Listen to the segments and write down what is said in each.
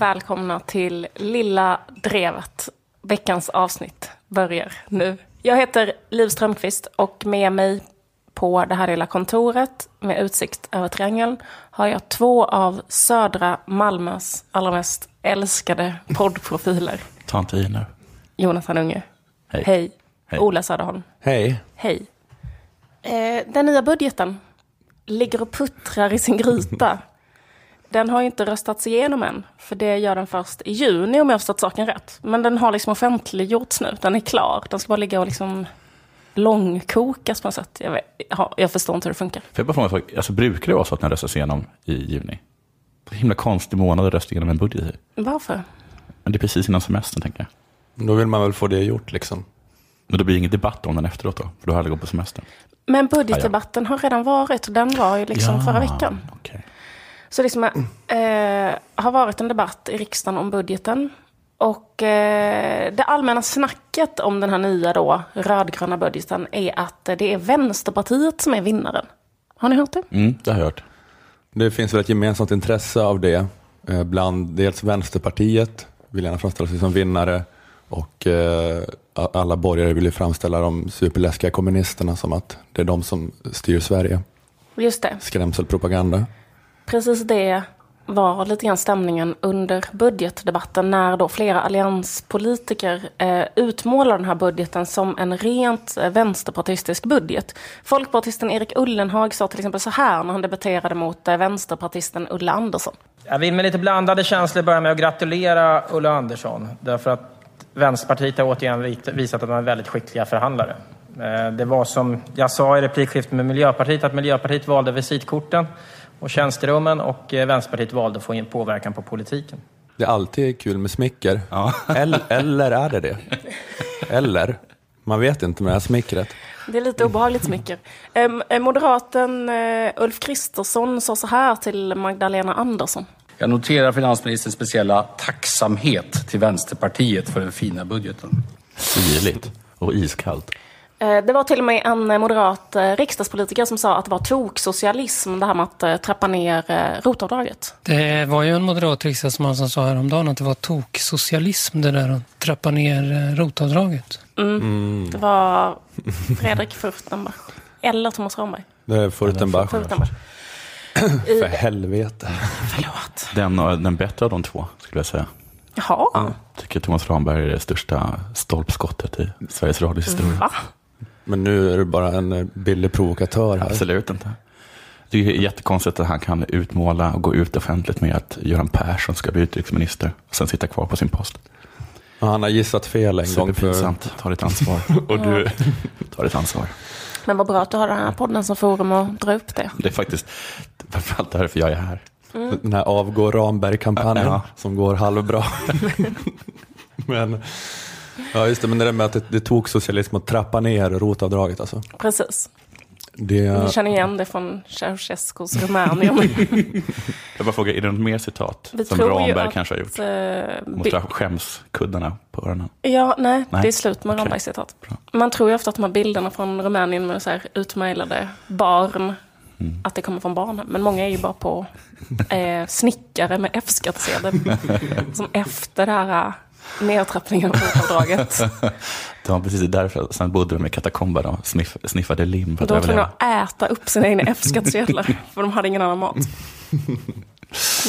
Välkomna till Lilla Drevet. Veckans avsnitt börjar nu. Jag heter Liv Strömqvist och med mig på det här lilla kontoret med utsikt över Triangeln har jag två av södra Malmös allra mest älskade poddprofiler. Ta inte i nu. Jonathan Unge. Hej. Hej. Hej. Ola Söderholm. Hej. Hej. Eh, den nya budgeten ligger och puttrar i sin gryta. Den har ju inte röstats igenom än, för det gör den först i juni om jag har förstått saken rätt. Men den har liksom offentliggjorts nu, den är klar. Den ska bara ligga och liksom långkokas på något sätt. Jag, vet, ja, jag förstår inte hur det funkar. Får jag bara fråga en sak? Alltså, brukar det vara så att den röstas igenom i juni? Det är himla konstig månad att rösta igenom en budget i. Varför? Men det är precis innan semestern, tänker jag. Då vill man väl få det gjort liksom. Men då blir det ingen debatt om den efteråt då, för då har alla gått på semester. Men budgetdebatten har redan varit, och den var ju liksom förra veckan. okej. Så liksom, eh, har varit en debatt i riksdagen om budgeten. Och eh, det allmänna snacket om den här nya då, rödgröna budgeten är att det är Vänsterpartiet som är vinnaren. Har ni hört det? Mm, det har jag hört. Det finns väl ett gemensamt intresse av det eh, bland dels Vänsterpartiet, vill gärna framställa sig som vinnare och eh, alla borgare vill ju framställa de superläskiga kommunisterna som att det är de som styr Sverige. Just det. Skrämselpropaganda. Precis det var lite grann stämningen under budgetdebatten när då flera allianspolitiker eh, utmålar den här budgeten som en rent eh, vänsterpartistisk budget. Folkpartisten Erik Ullenhag sa till exempel så här när han debatterade mot eh, vänsterpartisten Ulla Andersson. Jag vill med lite blandade känslor börja med att gratulera Ulla Andersson. Därför att Vänsterpartiet har återigen visat att de är väldigt skickliga förhandlare. Eh, det var som jag sa i replikskiftet med Miljöpartiet, att Miljöpartiet valde visitkorten och tjänsterummen och eh, Vänsterpartiet valde att få in påverkan på politiken. Det är alltid kul med smicker. Ja. Eller, eller är det det? Eller? Man vet inte med det här smickret. Det är lite obehagligt smicker. Eh, Moderaten eh, Ulf Kristersson sa så här till Magdalena Andersson. Jag noterar finansministerns speciella tacksamhet till Vänsterpartiet för den fina budgeten. Syrligt och iskallt. Eh, Det var till och med en moderat eh, riksdagspolitiker som sa att det var toksocialism det här med att eh, trappa ner rotavdraget. Det var ju en moderat riksdagsman som sa häromdagen att det var toksocialism det där att trappa ner rotavdraget. Det var Fredrik Furtenbach. Eller Thomas Ramberg. Det är Furtenbach. Furtenbach. För helvete. Förlåt. Den, den bättre av de två, skulle jag säga. Jaha. Tycker Thomas Ramberg är det största stolpskottet i Sveriges Radios historia. Va? Men nu är du bara en eh, billig provokatör här. Absolut inte. Det är jättekonstigt att han kan utmåla och gå ut offentligt med att Göran Persson ska bli utrikesminister och sen sitta kvar på sin post. Ja, Han har gissat fel en gång för... Superpinsamt. Ta ditt ansvar. Och du tar ditt ansvar. Men vad bra att du har den här podden som forum och dra upp det. Det är faktiskt framförallt därför jag är här. Den här avgå Ramberg-kampanjen Ja. som går halvbra. men, ja just det, men det där med att det, det tog socialism att trappa ner rotavdraget alltså. Precis. Det, Vi känner igen det från Ceausescus Rumänien. Jag bara frågar, är det något mer citat Vi som Ramberg att, kanske har gjort? eh, Måste bi- skämskuddarna på öronen. Ja, nej, Nej. det är slut med Okej. Rambergs citat. Bra. Man tror ju ofta att de här bilderna från Rumänien med så här utmejlade barn, Mm. att det kommer från barn. Men många är ju bara på eh, snickare med F-skattsedel. som efter det här nedtrappningen av rotavdraget. Det var precis därför. Sen bodde de i katakomber och sniff, sniffade lim för att De var tvungna att äta upp sina egna F-skattsedlar. för de hade ingen annan mat.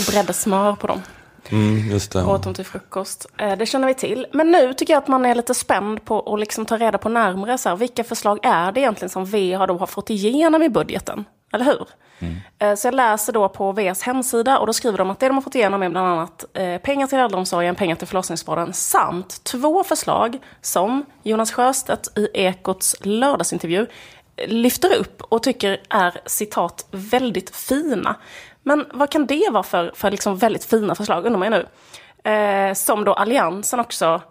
Bredde smör på dem. mm, just det. åt dem till frukost. Eh, Det känner vi till. Men nu tycker jag att man är lite spänd på att liksom ta reda på närmare så här, vilka förslag är det egentligen som V har, då har fått igenom i budgeten? Eller hur? Eh, Så jag läser då på Vs hemsida och då skriver de att det de har fått igenom är bland annat eh, pengar till äldreomsorgen, pengar till förlossningsvården samt två förslag som Jonas Sjöstedt i Ekots lördagsintervju eh, lyfter upp och tycker är citat väldigt fina. Men vad kan det vara för, för liksom väldigt fina förslag undrar man ju nu. Eh, som då Alliansen också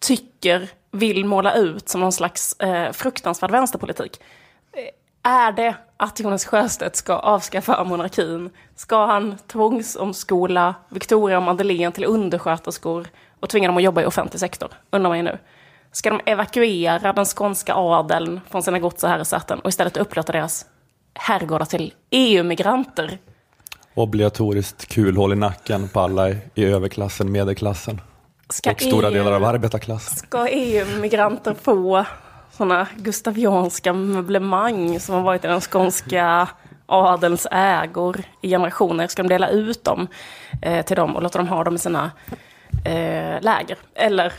tycker vill måla ut som någon slags eh, fruktansvärd vänsterpolitik. Är det att Jonas Sjöstedt ska avskaffa monarkin? Ska han tvångsomskola Victoria och Madeleine till undersköterskor och tvinga dem att jobba i offentlig sektor? Undrar man ju nu. Ska de evakuera den skånska adeln från sina gods och herresäten och istället upplåta deras herrgårdar till EU-migranter? Obligatoriskt kulhål i nacken på alla i, i överklassen, medelklassen Ska och stora EU delar av arbetarklassen. Ska EU-migranter få sådana gustavianska möblemang som har varit i den skånska adelns ägor i generationer? Ska de dela ut dem eh, till dem och låta dem ha dem i sina eh, läger? Eller,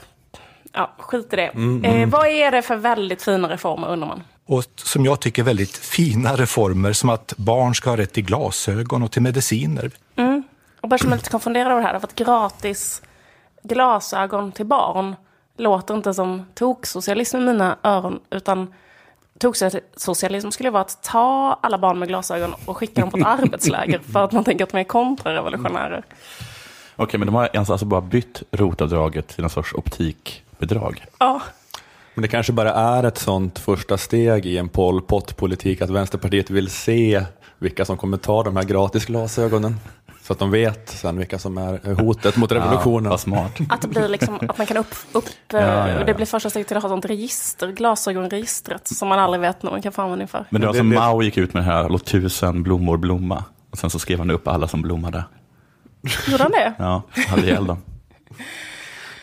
ja, skit i det. Eh, vad är det för väldigt fina reformer undrar man? Och som jag tycker väldigt fina reformer som att barn ska ha rätt till glasögon och till mediciner. Och bara som är lite konfunderad över det här, för att gratis glasögon till barn låter inte som toksocialism i mina öron, utan toksocialism skulle vara att ta alla barn med glasögon och skicka dem på ett arbetsläger för att man tänker att de är kontrarevolutionärer. Okej, men de har alltså alltså bara bytt rotavdraget till en sorts optikbidrag. Ja, Men det kanske bara är ett sånt första steg i en Pol Pot-politik att Vänsterpartiet vill se vilka som kommer ta de här gratis glasögonen. Så att de vet sen vilka som är hotet mot Ja, revolutionen. vad smart. att det blir liksom, att man kan upp, upp eh, Ja, ja, ja. det blir första steget till att ha sånt register, glasögonregistret, som man aldrig vet när man kan få användning för. Men det var som det- Mao gick ut med det här, låt tusen blommor blomma. Och sen så skrev han upp alla som blommade. Gjorde han det? Ja, hade ihjäl dem.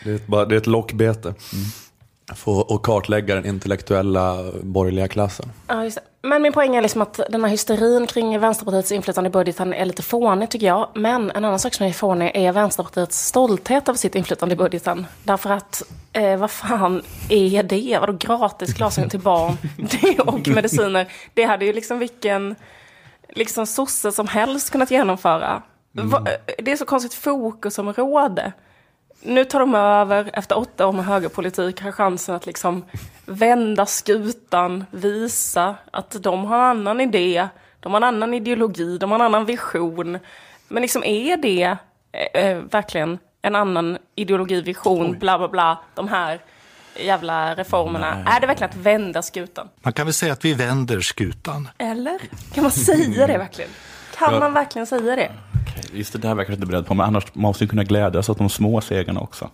Det är ett, bara, det är ett lockbete. Få och kartlägga den intellektuella borgerliga klassen. Ja, just det. Men min poäng är liksom att den här hysterin kring Vänsterpartiets inflytande i budgeten är lite fånig tycker jag. Men en annan sak som är fånig är Vänsterpartiets stolthet över sitt inflytande i budgeten. Därför att, eh, vad fan är det? Vadå gratis glasögon till barn det och mediciner? Det hade ju liksom vilken liksom sosse som helst kunnat genomföra. Va- Det är så konstigt fokusområde. Nu tar de över efter åtta år med högerpolitik, har chansen att liksom vända skutan, visa att de har en annan idé, de har en annan ideologi, de har en annan vision. Men liksom är det eh, eh, verkligen en annan ideologi, vision, bla bla bla, de här jävla reformerna? Är det verkligen att vända skutan? Man kan väl säga att vi vänder skutan. Eller? Kan man säga det verkligen? Kan man verkligen säga det? Just det där verkar jag inte beredd på, men annars måste man kunna glädjas åt de små segrarna också.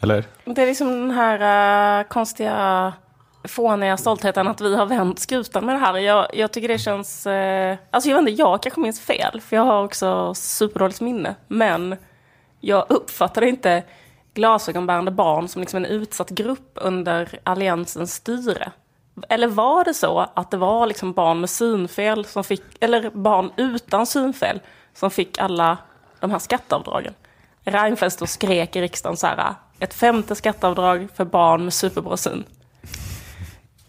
Eller? Det är liksom den här uh, konstiga, fåniga stoltheten att vi har vänt skutan med det här. Jag, jag tycker det känns... Uh, alltså jag vet inte, jag kanske minns fel, för jag har också superdåligt minne. Men jag uppfattar inte glasögonbärande barn som liksom en utsatt grupp under alliansens styre. Eller var det så att det var liksom barn med synfel som fick, eller barn utan synfel som fick alla de här skatteavdragen? Reinfeldt stod och skrek i riksdagen så här, ett femte skatteavdrag för barn med superbra syn.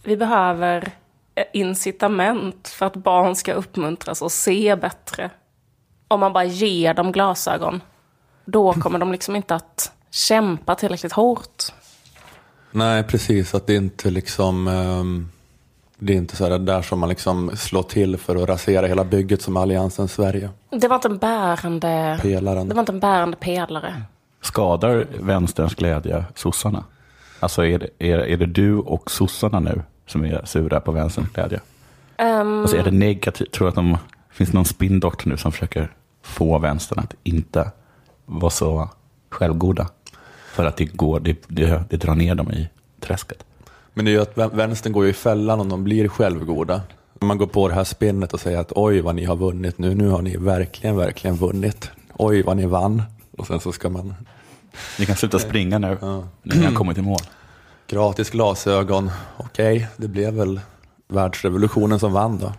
Vi behöver incitament för att barn ska uppmuntras att se bättre. Om man bara ger dem glasögon, då kommer de liksom inte att kämpa tillräckligt hårt. Nej, precis. Att det inte liksom... Um det är inte så här där som man liksom slår till för att rasera hela bygget som Alliansen Sverige. Det var inte en bärande, Pelaren. det var inte en bärande pelare. Skadar vänsterns glädje sossarna? Alltså är det, är, är det du och sossarna nu som är sura på vänsterns glädje? Ehm, Alltså är det negativt? Tror du att de, finns det någon spinndoktor nu som försöker få vänstern att inte vara så självgoda? För att det, går, det, det, det drar ner dem i träsket. Men det är ju att vä- vänstern går ju i fällan om de blir självgoda. Man går på det här spinnet och säger att oj vad ni har vunnit nu, nu har ni verkligen, verkligen vunnit. Oj vad ni vann. Och sen så ska man Ni kan sluta springa nu, Ja. när ni har kommit i mål. gratis glasögon. Okej, det blev väl världsrevolutionen som vann då.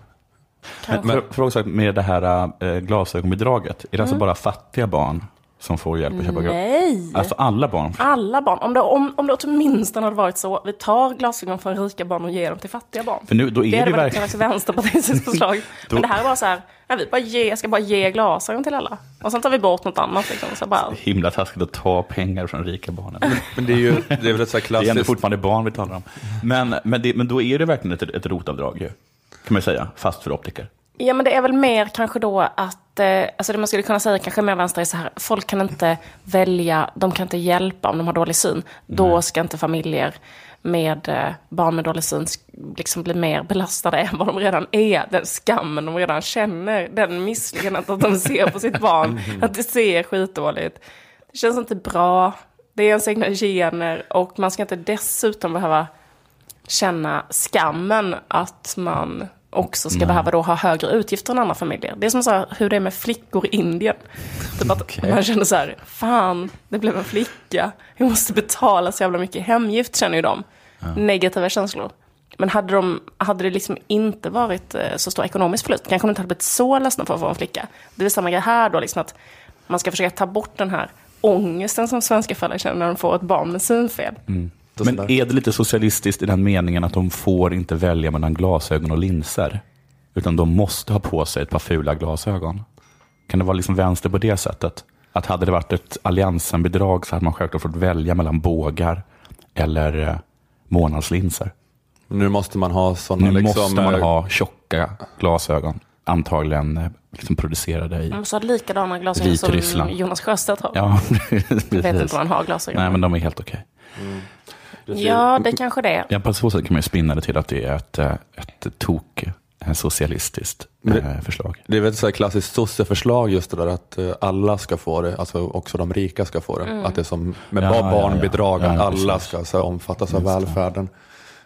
Men, för, fråga med det här äh, glasögonbidraget, är det alltså bara fattiga barn som får hjälp att köpa glasögon? Nej! Alltså alla barn? Alla barn. Om det, om, om det åtminstone hade varit så, vi tar glasögon från rika barn och ger dem till fattiga barn. För nu, då är Det det, hade varit verkligen... ett Vänsterpartiets förslag. Då- Men det här var så här, ja, vi bara ge, ska bara ge glasögon till alla. Och sen tar vi bort något annat. Liksom, så bara, himla taskigt att ta pengar från rika barnen. Men det är ju det är väl ett så här Det är ändå klassiskt... fortfarande barn vi talar om. Men, men, det, men då är det verkligen ett, ett rotavdrag ju. Kan man säga, fast för optiker. Ja, men det är väl mer kanske då att, eh, alltså det man skulle kunna säga kanske mer vänster är så här, folk kan inte välja, de kan inte hjälpa om de har dålig syn. Då ska inte familjer med eh, barn med dålig syn liksom bli mer belastade än vad de redan är. Den skammen de redan känner, den misslyckandet att de ser på sitt barn, att det ser skitdåligt. Det känns inte bra, det är ens egna gener och man ska inte dessutom behöva känna skammen att man också ska behöva då ha högre utgifter än andra familjer. Det är som så här, hur det är med flickor i Indien. Typ att Okej. man känner så här, fan, det blev en flicka. Jag måste betala så jävla mycket hemgift, känner ju de. Negativa känslor. Men hade, de, hade det liksom inte varit eh, så stor ekonomisk förlust, kanske de inte hade blivit så ledsna för att få en flicka. Det är samma grej här då, liksom att man ska försöka ta bort den här ångesten som svenska föräldrar känner när de får ett barn med synfel. Men är det lite socialistiskt i den meningen att de får inte välja mellan glasögon och linser? Utan de måste ha på sig ett par fula glasögon. Kan det vara liksom vänster på det sättet? Att hade det varit ett alliansenbidrag så hade man självklart fått välja mellan bågar eller eh, månadslinser. Nu måste man ha sådana Nu liksom, måste man eh, ha tjocka glasögon. Antagligen eh, liksom producerade i... Man måste ha likadana glasögon som. Jonas Sjöstedt har. Ja, Jag vet inte precis. om han har glasögon. Nej, men de är helt okej. Ja, det kanske det är. Ja, på så sätt kan man ju spinna det till att det är ett, eh, ett tok eh, socialistiskt det- eh, förslag. Det är väl ett klassiskt sosseförslag just det där att alla ska få det, alltså också de rika ska få det. Mm. Att det är som med Ja, ba- ja, barnbidrag, ja. Ja, att alla precis. ska så här, omfattas av välfärden.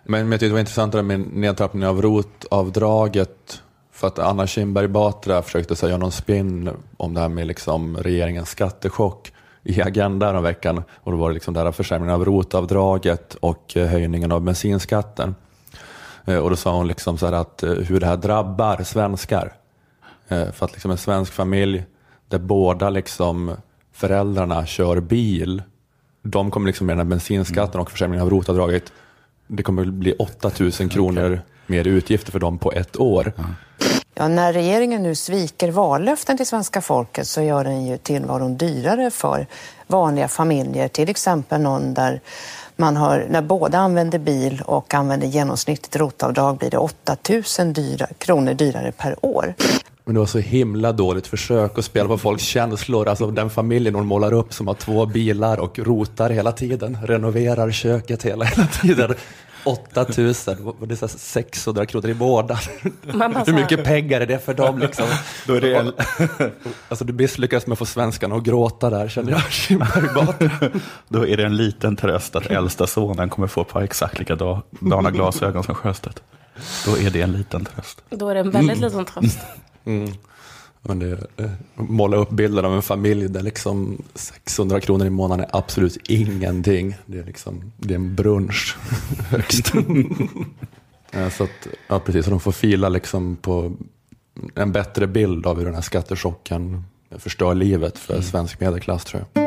Men, men jag tyckte det var intressant det med nedtrappningen av rotavdraget. För att Anna Kinberg Batra försökte säga någon spin om det här med liksom regeringens skattechock i Agenda om veckan. Och då var det liksom det här försämringen av rotavdraget och eh, höjningen av bensinskatten. Eh, Och då sa hon liksom så här att eh, hur det här drabbar svenskar. För att liksom en svensk familj där båda liksom föräldrarna kör bil, de kommer liksom med den här bensinskatten och försämringen av rotavdraget, det kommer bli 8000 kronor mer utgifter för dem på ett år. Ja, när regeringen nu sviker vallöften till svenska folket så gör den ju tillvaron dyrare för vanliga familjer. Till exempel någon där man har, när båda använder bil och använder genomsnittligt rotavdrag blir det 8 000 dyra, kronor dyrare per år. Men det var så himla dåligt försök att spela på folks känslor. Alltså den familjen hon målar upp som har två bilar och rotar hela tiden, renoverar köket hela, hela tiden. 8000, vad- det är så här 600 kronor i månaden. Hur mycket pengar är det för dem? Liksom? Då är det en- Alltså du misslyckas med att få svenskarna att gråta där, känner jag. Då är det en liten tröst att äldsta sonen kommer få par exakt likadana glasögon som Sjöstedt. Då är det en liten tröst. Då är det en väldigt liten tröst. Men det, eh, måla upp bilden av en familj där liksom 600 kronor i månaden är absolut ingenting. Det är, liksom, det är en brunch högst. Så att, ja, precis, så de får fila liksom på en bättre bild av hur den här skattechocken förstör livet för svensk medelklass tror jag.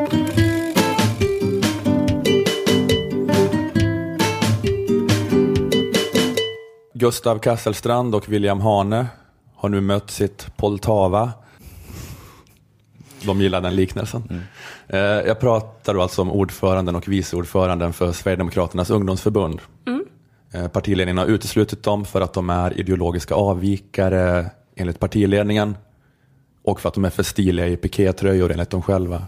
Gustav Kasselstrand och William Hane har nu mött sitt Poltava. De gillar den liknelsen. Eh, Jag pratar då alltså om ordföranden och vice ordföranden för Sverigedemokraternas ungdomsförbund. Eh, Partiledningen har uteslutit dem för att de är ideologiska avvikare enligt partiledningen och för att de är för stiliga i pikétröjor enligt dem själva.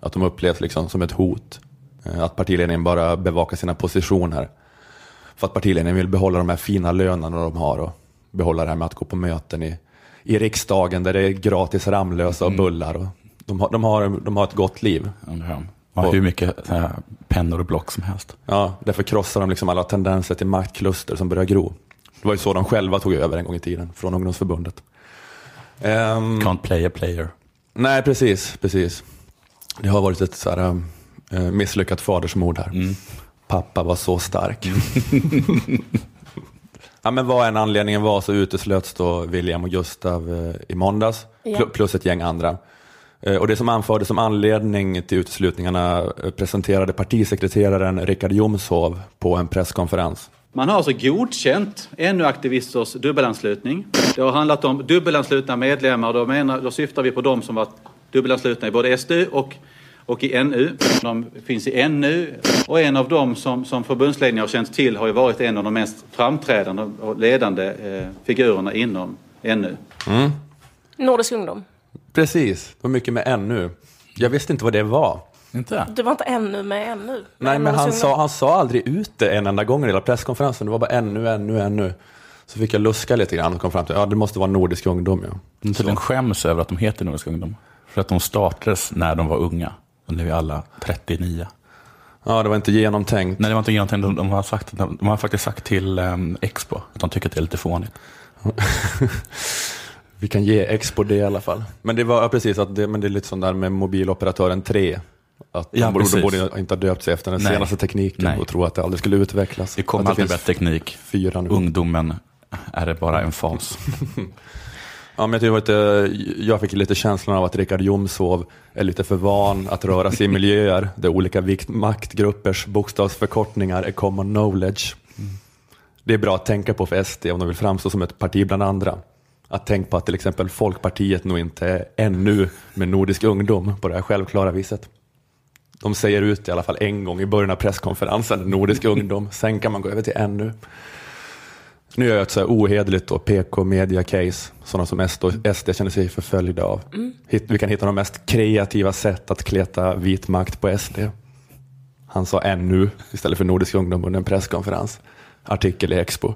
Att de upplevs liksom som ett hot. Eh, Att partiledningen bara bevakar sina positioner. För att partiledningen vill behålla de här fina lönerna de har och behålla det här med att gå på möten i, i riksdagen där det är gratis Ramlösa och bullar. Och de, har, de, har, de har ett gott liv. Ja, hur mycket här, pennor och block som helst. Ja, därför krossar de liksom alla tendenser till maktkluster som börjar gro. Det var ju så de själva tog över en gång i tiden från ungdomsförbundet. Ehm, Can't play a player. nej, precis, precis. Det har varit ett så här, eh, misslyckat fadersmord här. Mm. Pappa var så stark. ja, men vad än anledningen var så uteslöts då William och Gustav eh, i måndags, Ja. pl- plus ett gäng andra. Eh, Och det som anfördes som anledning till uteslutningarna eh, presenterade partisekreteraren Richard Jomshov på en presskonferens. Man har alltså godkänt NU-aktivisters dubbelanslutning. Det har handlat om dubbelanslutna medlemmar. Då, menar, då syftar vi på de som varit dubbelanslutna i både SDU och, och i NU. De finns i NU och en av dem som, som förbundsledningen har känt till har ju varit en av de mest framträdande och ledande eh, figurerna inom NU. Nordisk ungdom. Precis, det var mycket med ännu. Jag visste inte vad det var. Inte? Du var inte ännu med ännu. Nej, men han sa, han sa aldrig ut det en enda gång i hela presskonferensen. Det var bara ännu, ännu, ännu. Så fick jag luska lite grann och kom fram till ja, det måste vara Nordisk ungdom. Ja. De tydligen skäms över att de heter Nordisk ungdom. För att de startades när de var unga. Och nu är alla 39. ja, det var inte genomtänkt. Nej, det var inte genomtänkt. De, de, har sagt, de, de har faktiskt sagt till um, Expo att de tycker att det är lite fånigt. Vi kan ge Expo det i alla fall. Men det var ja, precis, att det, men det är lite sånt där med mobiloperatören 3. Att Ja, de borde, precis. borde inte ha döpt sig efter den Nej. senaste tekniken Nej. och tro att det aldrig skulle utvecklas. Det kommer alltid bättre teknik. Fyra nu. Ungdomen är det bara en fas. Ja, men jag, tycker att, jag fick lite känslan av att Richard Jomshof är lite för van att röra sig i miljöer där olika vikt, maktgruppers bokstavsförkortningar är common knowledge. Det är bra att tänka på för SD om de vill framstå som ett parti bland andra. Att tänka på att till exempel Folkpartiet nog inte är ännu med Nordisk ungdom på det här självklara viset. De säger ut i alla fall en gång i början av presskonferensen, Nordisk ungdom, sen kan man gå över till ännu. Nu gör jag ett så här ohederligt och PK-media-case, sådana som SD, känner sig förföljda av. Hitt- Vi kan hitta de mest kreativa sätt att kleta vit makt på SD. Han sa ännu istället för Nordisk ungdom under en presskonferens. Artikel i Expo.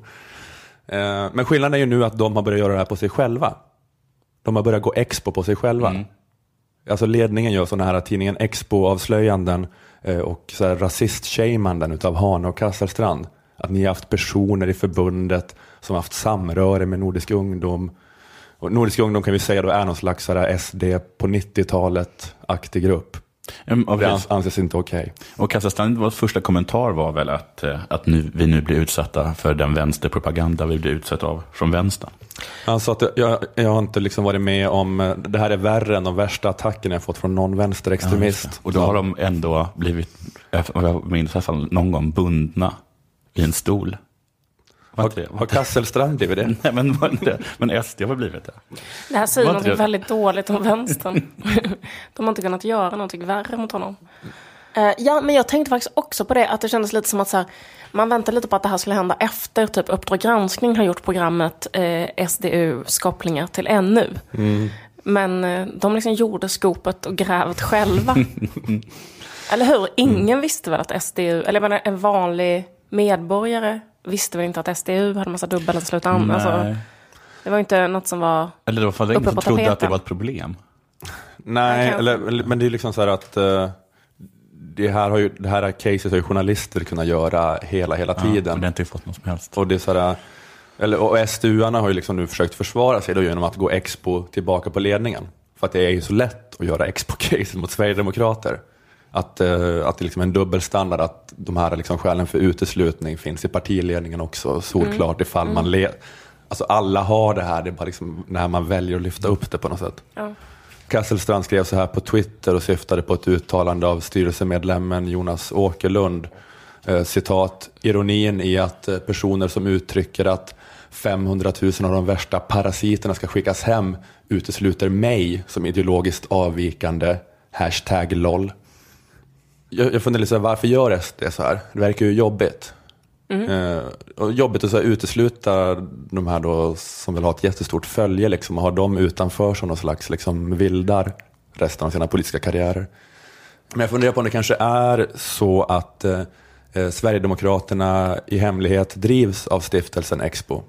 Eh, Men skillnaden är ju nu att de har börjat göra det här på sig själva. De har börjat gå Expo på sig själva. Alltså ledningen gör sådana här tidningen Expo-avslöjanden eh, och så här rasist-shamanden utav Hane och Kasselstrand. Att ni har haft personer i förbundet som haft samröre med Nordisk ungdom. Och Nordisk ungdom kan vi säga då är någon slags SD på 90-talet-aktig grupp. Mm, och Det anses inte okej. Och Kasselstrands första kommentar var väl att, eh, att nu, vi nu blir utsatta för den vänsterpropaganda vi blir utsatta av från vänstern. Sa att jag, jag har inte liksom varit med om, eh, det här är värre än de värsta attackerna jag fått från någon vänsterextremist. Och då har de ändå blivit, om jag minns i alla fall, någon gång bundna i en stol. Har Kasselstrand blivit det? Nej, men, var inte det? men SD har väl blivit det. Det här säger något väldigt dåligt om vänstern. De har inte kunnat göra någonting värre mot honom. Eh, ja, men jag tänkte faktiskt också på det, att det kändes lite som att så här, man väntar lite på att det här skulle hända efter typ Uppdrag granskning har gjort programmet eh, SDUs kopplingar till NU. Men eh, de liksom gjorde skopet och grävet själva. eller hur? Ingen visste väl att SDU, eller jag menar, en vanlig medborgare visste väl inte att SDU hade massa dubbelanslutna alltså. Det var ju inte något som var... Eller det var för ingen som trodde att det tapeten. var ett problem. Nej, eller, men det är liksom så här att eh, det här, har ju, det här caset har ju journalister kunnat göra hela, hela Ja, tiden. och det har inte fått något som helst. Och, det är så här, eller, och SDU-arna har ju liksom nu försökt försvara sig då genom att gå Expo tillbaka på ledningen. För att det är ju så lätt att göra Expo-case mot Sverigedemokrater. Att, eh, att det liksom är en dubbelstandard, att de här liksom skälen för uteslutning finns i partiledningen också, solklart ifall man le- Alltså alla har det här, det är bara liksom när man väljer att lyfta upp det på något sätt. Ja. Kasselstrand skrev så här på Twitter och syftade på ett uttalande av styrelsemedlemmen Jonas Åkerlund. Eh, citat, ironin i att eh, personer som uttrycker att 500 000 av de värsta parasiterna ska skickas hem utesluter mig som ideologiskt avvikande. Hashtag LOL. Jag, jag funderar lite så här, varför gör SD så här? Det verkar ju jobbigt. Eh, och jobbigt att så här, utesluta de här då som vill ha ett jättestort följe liksom, och ha dem utanför som någon slags liksom, vildar resten av sina politiska karriärer. Men jag funderar på om det kanske är så att eh, eh, Sverigedemokraterna i hemlighet drivs av stiftelsen Expo.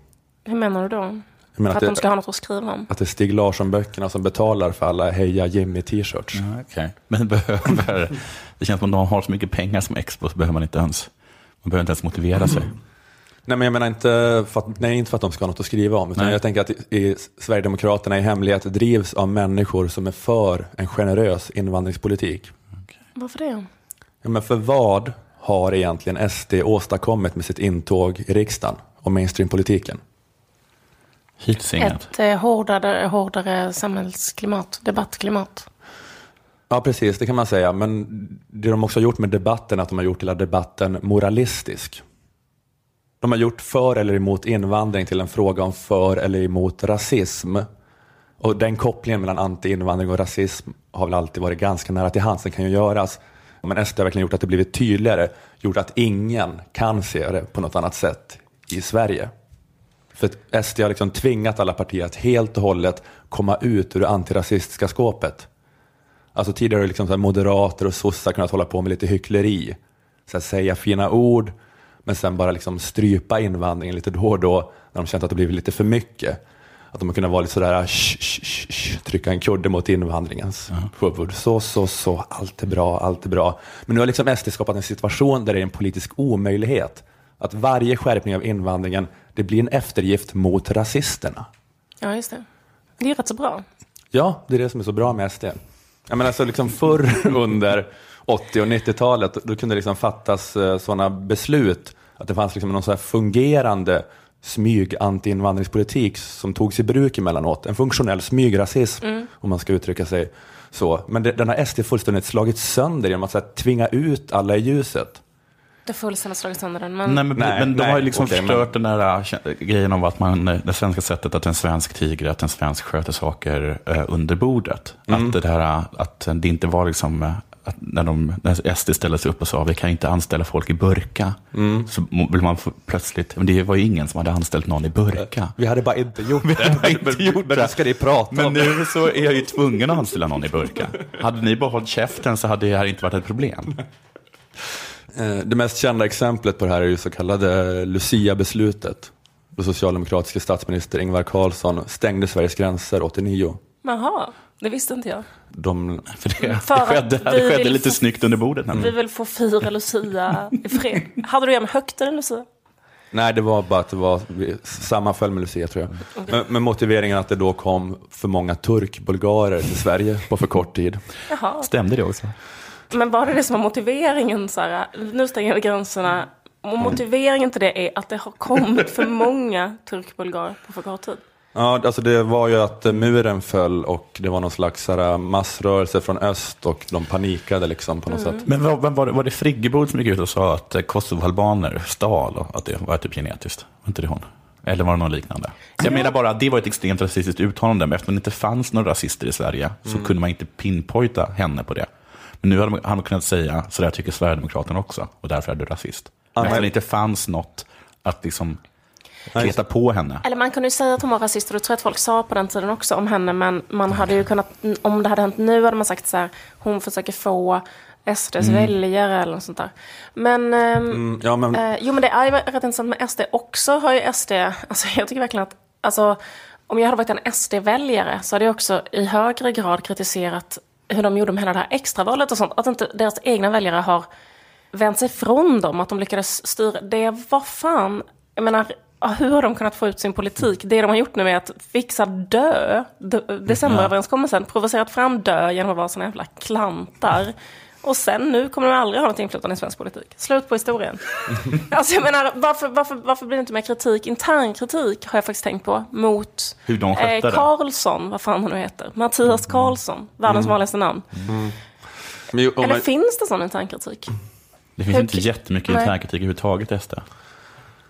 Hur menar du då? Jag menar För att att det, de ska ha något att skriva om? att det är Stig Larsson-böckerna som betalar för alla Heja Jimmy-t-shirts. Ja, okej. Men behöver, det känns som att de har så mycket pengar som Expo så behöver man inte ens, man behöver inte ens motivera sig. Nej, men jag menar inte för att, nej, inte för att de ska ha något att skriva om, utan Nej. jag tänker att i, i Sverigedemokraterna i hemlighet drivs av människor som är för en generös invandringspolitik. Varför det? Ja, men för vad har egentligen SD åstadkommit med sitt intåg i riksdagen och mainstreampolitiken? Hittills inget. Ett eh, hårdare, hårdare samhällsklimat, debattklimat. Ja, precis, det kan man säga. Men det de också har gjort med debatten är att de har gjort hela debatten moralistisk. De har gjort för eller emot invandring till en fråga om för eller emot rasism. Och den kopplingen mellan anti-invandring och rasism har väl alltid varit ganska nära till hands. Den kan ju göras. Men SD har verkligen gjort att det blivit tydligare. Gjort att ingen kan se det på något annat sätt i Sverige. För att SD har liksom tvingat alla partier att helt och hållet komma ut ur det antirasistiska skåpet. Alltså tidigare har liksom moderater och sossar kunnat hålla på med lite hyckleri. Så säga fina ord, men sen bara liksom strypa invandringen lite då och då när de känt att det blivit lite för mycket. Att de har kunnat vara lite sådär, "Shh, shh, shh, shh", trycka en kudde mot invandringens huvud. Så, så, så, allt är bra, allt är bra. Men nu har liksom SD skapat en situation där det är en politisk omöjlighet att varje skärpning av invandringen, det blir en eftergift mot rasisterna. Ja, just det. Det är rätt så bra. Ja, det är det som är så bra med SD. Jag menar, så liksom förr under 80 och 90-talet, då kunde det liksom fattas sådana beslut att det fanns liksom någon så här fungerande smyg anti-invandringspolitik som togs i bruk emellanåt. En funktionell smygrasism, Mm. om man ska uttrycka sig så. Men det, den har SD fullständigt slagit sönder genom att så här, tvinga ut alla i ljuset. Har fullständigt slagit sönder den. Men... Nej, men, Nej, men de nej, har ju liksom men- förstört den där äh, grejen om att man, eh, det svenska sättet att en svensk tiger, att en svensk sköter saker eh, under bordet. Mm. Att det där äh, att det inte var liksom, eh, att när, de, när SD ställde sig upp och sa vi kan inte anställa folk i burka. Mm. Så vill man plötsligt, men det var ju ingen som hade anställt någon i burka. Vi hade bara inte gjort det. bara inte gjort men det. ska ni prata Men om. nu så är jag ju tvungen att anställa någon i burka. Hade ni bara hållit käften så hade det här inte varit ett problem. Eh, Det mest kända exemplet på det här är ju så kallade Lucia-beslutet. Då socialdemokratiska statsminister Ingvar Carlsson stängde Sveriges gränser 89. Jaha, det visste inte jag. De, För det, det För att skedde, vi det skedde lite få- snyggt under bordet Vi nämligen. vill få fira Lucia i fred. Hade du gömt högt eller Lucia? nej, det var bara att det var sammanföll med Lucia tror jag. Men, men motiveringen att det då kom för många turkbulgarer till Sverige på för kort tid. Jaha. Stämde det också? Men var det det som var motiveringen? Så här, nu stänger vi gränserna. Och motiveringen till det är att det har kommit för många turkbulgarer på för kort tid. Ja, alltså det var ju att muren föll och det var någon slags så här, massrörelse från öst och de panikade liksom på något sätt. Men vad var, det, var det Friggebo som gick ut och sa att kosovoalbaner stal och att det var typ genetiskt? Var inte det hon? Eller var det någon liknande? Jag menar bara att det var ett extremt rasistiskt uttalande, men eftersom det inte fanns några rasister i Sverige så kunde man inte pinpointa henne på det. Men nu hade man kunnat säga, så där tycker Sverigedemokraterna också, och därför är du rasist. Men eftersom det inte fanns något att liksom kleta på henne. Eller man kunde ju säga att hon var rasist, och det tror jag att folk sa på den tiden också om henne. Men man hade ju kunnat, om det hade hänt nu hade man sagt så här, hon försöker få SDs väljare eller något sånt där. Men, ehm, Mm, ja, men eh, jo men det är ju rätt intressant med SD också har ju SD, alltså jag tycker verkligen att, alltså om jag hade varit en SD-väljare så hade jag också i högre grad kritiserat hur de gjorde med hela det här extravalet och sånt. Att inte deras egna väljare har vänt sig från dem, att de lyckades styra. Det var fan, jag menar, hur har de kunnat få ut sin politik? Det de har gjort nu är att fixa dö, decemberöverenskommelsen, provocerat fram dö genom att vara såna jävla klantar. Och sen nu kommer de aldrig ha något inflytande i svensk politik. Slut på historien. alltså jag menar, varför, varför, varför blir det inte mer kritik, intern kritik har jag faktiskt tänkt på, mot Hur de det. Karlsson, vad fan han nu heter. Mattias Karlsson, världens vanligaste namn. men, ju- om Eller man- finns det sån intern kritik? Det finns Hur- inte jättemycket Nej. internkritik överhuvudtaget SD.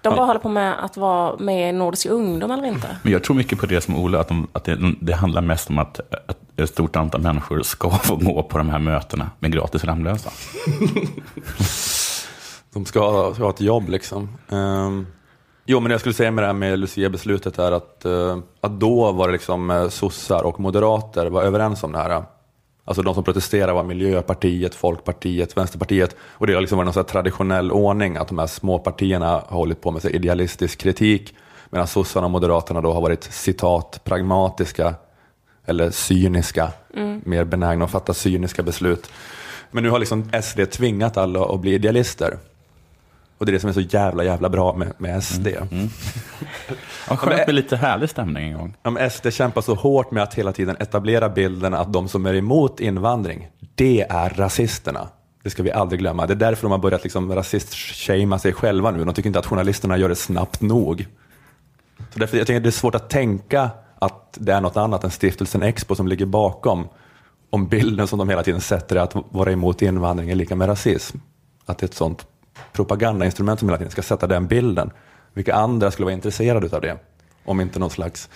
De bara håller på med att vara med i Nordisk ungdom eller inte. Men jag tror mycket på det som Ola, att, de, att det, det handlar mest om att, att ett stort antal människor ska få gå på de här mötena med gratis Ramlösa. De ska ha, ska ha ett jobb liksom. Um, jo, men det jag skulle säga med det här med Lucia-beslutet är att, uh, att då var det liksom uh, sossar och moderater var överens om det här. Alltså de som protesterade var Miljöpartiet, Folkpartiet, Vänsterpartiet. Och det har liksom varit någon så här traditionell ordning att de här små partierna har hållit på med så idealistisk kritik. Medan sossarna och moderaterna då har varit citat pragmatiska eller cyniska, mer benägna att fatta cyniska beslut. Men nu har liksom SD tvingat alla att bli idealister. Och det är det som är så jävla, jävla bra med, med SD. Ja, skönt med lite härlig stämning en gång. Men SD kämpar så hårt med att hela tiden etablera bilden att de som är emot invandring, det är rasisterna. Det ska vi aldrig glömma. Det är därför de har börjat liksom rasist-shamea sig själva nu. De tycker inte att journalisterna gör det snabbt nog. Så därför jag tänker att det är svårt att tänka att det är något annat än stiftelsen Expo som ligger bakom. Om bilden som de hela tiden sätter är att vara emot invandring är lika med rasism. Att det är ett sånt propagandainstrument som hela tiden ska sätta den bilden. Vilka andra skulle vara intresserade av det? Om inte någon slags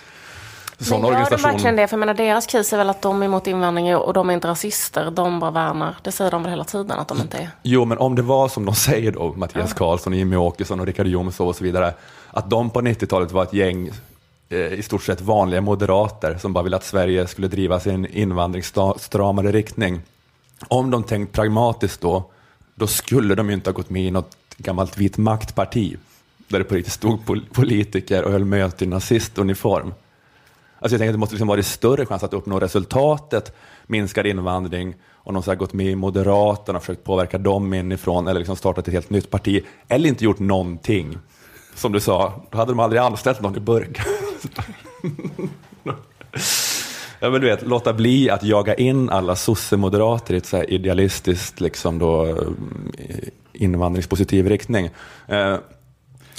sån Men gör de organisation. verkligen det? För jag menar, deras kris är väl att de är emot invandring och de är inte rasister. De bara värnar. Det säger de väl hela tiden att de inte är. Jo, men om det var som de säger då, Mattias Karlsson, Jimmy Åkesson och Richard Jomshof och så vidare, att de på 90-talet var ett gäng Eh, i stort sett vanliga moderater som bara ville att Sverige skulle drivas i en invandringsstramare riktning. Om de tänkt pragmatiskt då, då skulle de ju inte ha gått med i något gammalt vit maktparti där det på riktigt stod pol- politiker och höll möte i nazistuniform. Alltså jag tänker att det måste liksom vara större chans att uppnå resultatet minskad invandring om de så gått med i Moderaterna och försökt påverka dem inifrån eller liksom startat ett helt nytt parti eller inte gjort någonting. Som du sa, då hade de aldrig anställt någon i burk. Ja, men du vet, låta bli att jaga in alla sossemoderater i ett så här idealistiskt liksom då, eh, invandringspositiv riktning. Eh,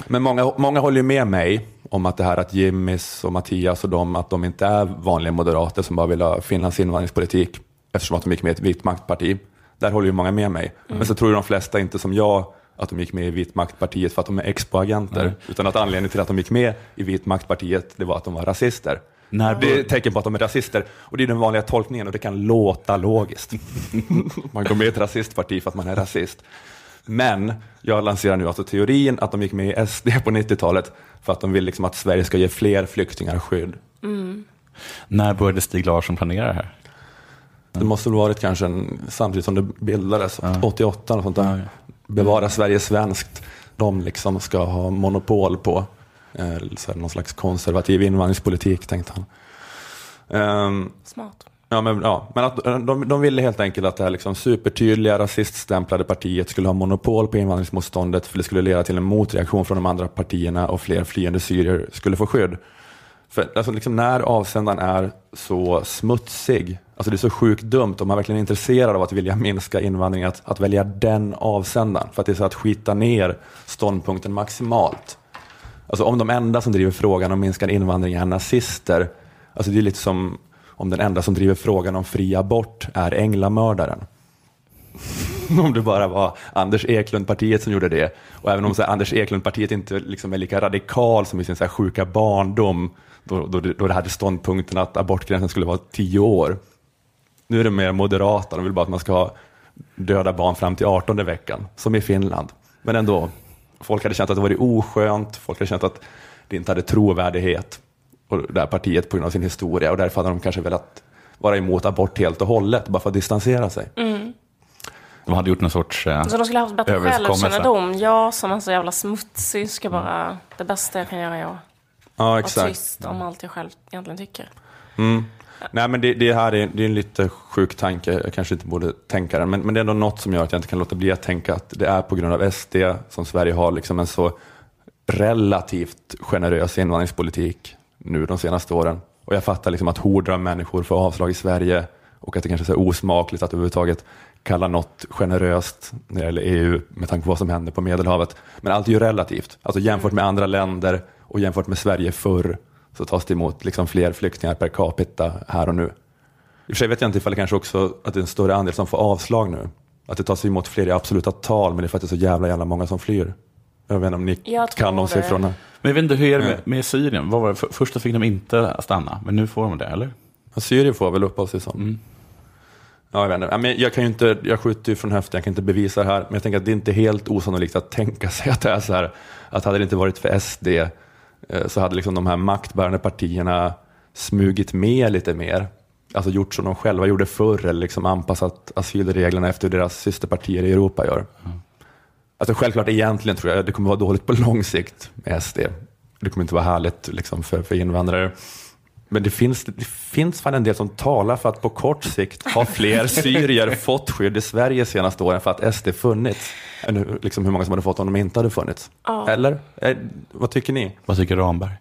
Men många, många håller ju med mig om att det här att Jimmys och Mattias och de, att de inte är vanliga moderater som bara vill ha Finlands invandringspolitik eftersom att de gick med i ett vitt maktparti. Där håller ju många med mig. Men så tror ju de flesta inte som jag att de gick med i vitt maktpartiet för att de är expo-agenter, utan att anledningen till att de gick med i vitt maktpartiet det var att de var rasister. När Det är ett tecken på att de är rasister och det är den vanliga tolkningen och det kan låta logiskt. man går med i ett rasistparti för att man är rasist. Men jag lanserar nu alltså teorin att de gick med i SD på 90-talet för att de vill liksom att Sverige ska ge fler flyktingar skydd. När började Stig Larsson planera det här? Det måste väl varit kanske en, samtidigt som det bildades, 88 och sånt där. Bevara Sverige svenskt. De liksom ska ha monopol på eh, så här, någon slags konservativ invandringspolitik, tänkte han. Ehm, Smart. Ja, men, ja, men att, de, de ville helt enkelt att det här liksom supertydliga rasiststämplade partiet skulle ha monopol på invandringsmotståndet för det skulle leda till en motreaktion från de andra partierna och fler flyende syrier skulle få skydd. För alltså, liksom, när avsändaren är så smutsig, alltså det är så sjukt dumt om man verkligen är intresserad av att vilja minska invandring, att, att välja den avsändaren. För att det är så att skita ner ståndpunkten maximalt. Alltså om de enda som driver frågan om minskad invandring är nazister, alltså det är lite som om den enda som driver frågan om fri abort är änglamördaren. om det bara var Anders Eklund-partiet som gjorde det. Och även om så här, Anders Eklund-partiet inte liksom är lika radikal som i sin så här, sjuka barndom, då, då, då det hade ståndpunkten att abortgränsen skulle vara tio år. Nu är det mer moderata, de vill bara att man ska ha döda barn fram till 18 veckan, som i Finland. Men ändå, folk hade känt att det var oskönt, folk hade känt att det inte hade trovärdighet, och det här partiet på grund av sin historia, och därför hade de kanske velat vara emot abort helt och hållet, bara för att distansera sig. De hade gjort någon sorts eh, Så de skulle ha haft bättre självkännedom. Jag som är så jävla smutsig ska bara... Det bästa jag kan göra är att Ja, exakt. tyst om allt jag själv egentligen tycker. Nej, men det, det här är, det är en lite sjuk tanke, jag kanske inte borde tänka den, men, men det är ändå något som gör att jag inte kan låta bli att tänka att det är på grund av SD som Sverige har liksom en så relativt generös invandringspolitik nu de senaste åren. Och jag fattar liksom att horder av människor får avslag i Sverige och att det kanske är osmakligt att överhuvudtaget kalla något generöst när det gäller EU med tanke på vad som händer på Medelhavet. Men allt är ju relativt. Alltså jämfört med andra länder och jämfört med Sverige förr så tas det emot liksom fler flyktingar per capita här och nu. I och för sig vet jag inte ifall det kanske också att det är en större andel som får avslag nu. Att det tas emot fler i absoluta tal, men det är för att det är så jävla, jävla många som flyr. Jag vet inte om ni kan de siffrorna. Men jag vet inte, hur är det med, med Syrien? Vad var det? För, först fick de inte stanna, men nu får de det, eller? Ja, Syrien får väl uppehållstillstånd. Ja, jag, vet inte. Men jag, kan ju inte, jag skjuter ju från höften, jag kan inte bevisa det här, men jag tänker att det är inte helt osannolikt att tänka sig att det är så här, att hade det inte varit för SD så hade liksom de här maktbärande partierna smugit med lite mer. Alltså gjort som de själva gjorde förr, eller liksom anpassat asylreglerna efter hur deras systerpartier i Europa gör. Alltså självklart egentligen tror jag det kommer vara dåligt på lång sikt med SD. Det kommer inte vara härligt liksom, för, för invandrare. Men det finns, det finns fan en del som talar för att på kort sikt har fler syrier fått skydd i Sverige senaste åren för att SD funnits. Än hur- liksom hur många som hade fått om de inte hade funnits. Eller? Eh, vad tycker ni? Vad tycker Ramberg?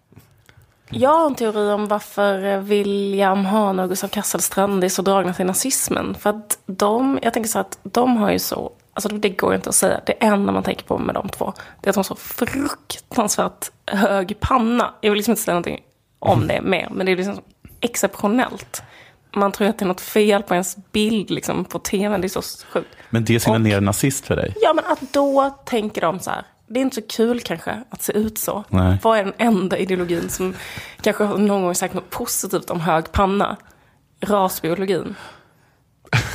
Jag har en teori om varför eh, William Hahn och Gustav Kasselstrand är så dragna till nazismen. För att de, jag tänker så att de har ju så, alltså det går ju inte att säga, det enda man tänker på med de två, det är att de har så fruktansvärt hög panna. Jag vill liksom inte säga någonting om det mer, men det är liksom exceptionellt. Man tror att det är något fel på ens bild liksom, på tv, det är så sjukt. Men det signalerar nazist för dig? Ja, men att då tänker de så här. Det är inte så kul kanske att se ut så. Nej. Vad är den enda ideologin som kanske någon gång sagt något positivt om hög panna? Rasbiologin.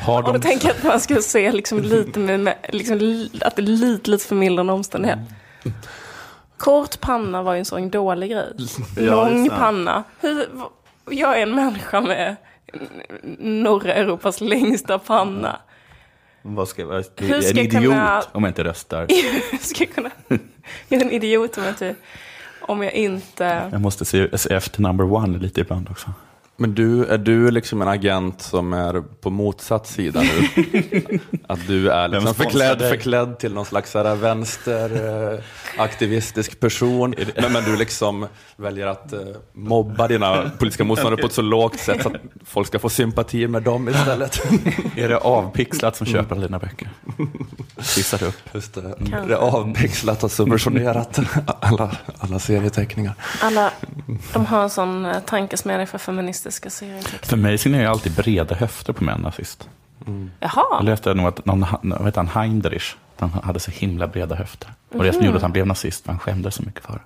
Har Och då de, tänker jag att man skulle se liksom lite med, med liksom, li- att det är lite, lite förmildrande omständighet. Kort panna var ju en sån dålig grej. Lång panna. Hur, jag är en människa med norra Europas längsta panna. vad ska, vad, det Hur är ska en jag idiot kunna- om jag inte röstar. Jag ska kunna... Jag är en idiot om jag inte... Om jag inte... Jag måste se, se efter number one lite ibland också. Men du, är du liksom en agent som är på motsatt sida nu? att du är liksom förklädd, förklädd till någon slags här vänsteraktivistisk person, men, men du liksom väljer att eh, mobba dina politiska motståndare på ett så lågt sätt så att folk ska få sympati med dem istället. Är det avpixlat som köper alla dina böcker? Skissat upp. Just det. Det är avpixlat och subventionerat, alla, alla serieteckningar. Alla, de har en sån eh, tankesmedja för feministiska serieteckningar. För mig signerar jag alltid breda höfter på män nazist. Jag Jaha, läste nog att någon, vad heter han, Heinrich, han hade så himla breda höfter. Och det som gjorde att han blev nazist, för han skämdes så mycket för.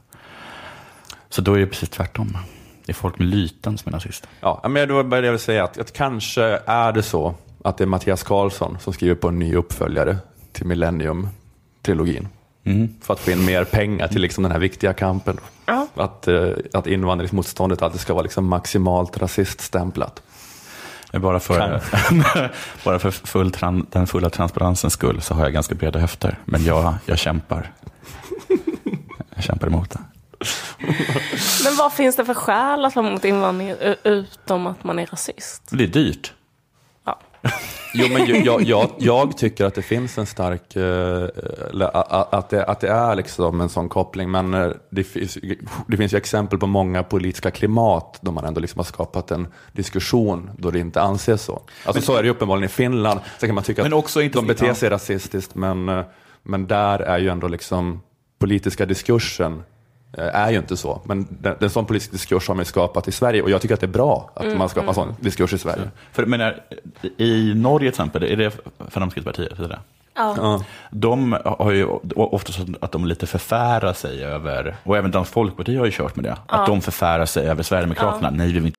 Så då är det precis tvärtom. Det är folk med lyten som är nazister. Ja, men bara det jag säga, att, att kanske är det så att det är Mattias Karlsson som skriver på en ny uppföljare till Millennium-trilogin. Mm. För att få in mer pengar till liksom den här viktiga kampen. Ja. Att, eh, att invandringsmotståndet alltid ska vara liksom maximalt rasiststämplat. Bara för, bara för full tran, den fulla transparensens skull så har jag ganska breda höfter. Men jag, jag kämpar. Jag kämpar emot det. men vad finns det för skäl att vara mot invandring u- utom att man är rasist? Det är dyrt. Ja. Jo, men jag, jag, jag tycker att det finns en stark, a- att det, att det är liksom en sån koppling, men eh, det finns, det finns ju exempel på många politiska klimat då man ändå liksom har skapat en diskussion då det inte anses så. Alltså så är det ju uppenbarligen i Finland, så kan man tycka Men att också inte- de beter sig rasistiskt, men, eh, men där är ju ändå liksom politiska diskursen är ju inte så, men den, en sån politisk diskurs har man ju skapat i Sverige och jag tycker att det är bra att man skapar en sån diskurs i Sverige. För, men är, I Norge till exempel, är det Fremskrittspartiet? Är det? Ja. Ja. De har ju ofta så att de lite förfärar sig över, och även Dansk Folkparti har ju kört med det, att de förfärar sig över Sverigedemokraterna. Nej, vi vill inte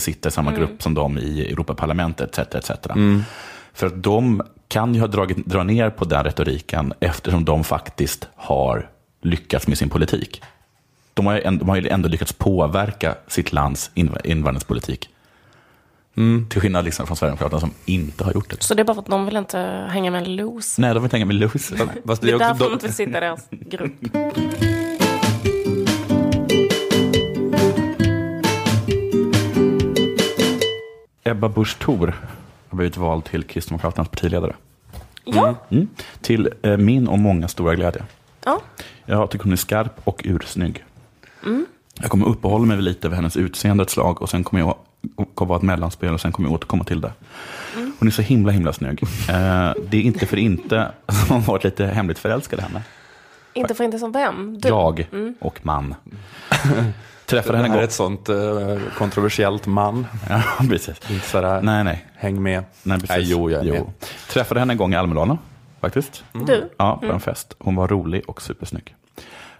sitta i samma grupp som de i Europaparlamentet, etc. etc. För att de kan ju ha dragit, dra ner på den retoriken eftersom de faktiskt har lyckats med sin politik. De har, ju ändå- de har ju ändå lyckats påverka sitt lands inv- invandringspolitik. Till skillnad liksom från Sverigedemokraterna som inte har gjort det. Så det är bara för att de vill inte hänga med loose. Nej, de vill inte hänga med loser. Det är därför de inte vill sitta i deras grupp. Ebba Busch Thor har blivit vald till Kristdemokraternas partiledare. Ja. Mm. Till eh, min och många stora glädje. ja. Jag tycker hon är skarp och ursnygg. Jag kommer uppehålla mig lite vid hennes utseende ett slag och sen kommer jag kommer vara ett mellanspel och sen kommer jag återkomma till det. Hon är så himla himla snygg. Eh, det är inte för inte som hon varit lite hemligt förälskad i henne. Inte för inte som vem? Du. Jag och man. Träffade Det henne här är ett sånt eh, kontroversiellt man. Ja, precis. Inte sådär, Nej, nej. häng med. nej, precis. Nej, jo, jag är med. Träffade henne en gång i Almedalen, faktiskt. Du? Ja, på en fest. Hon var rolig och supersnygg.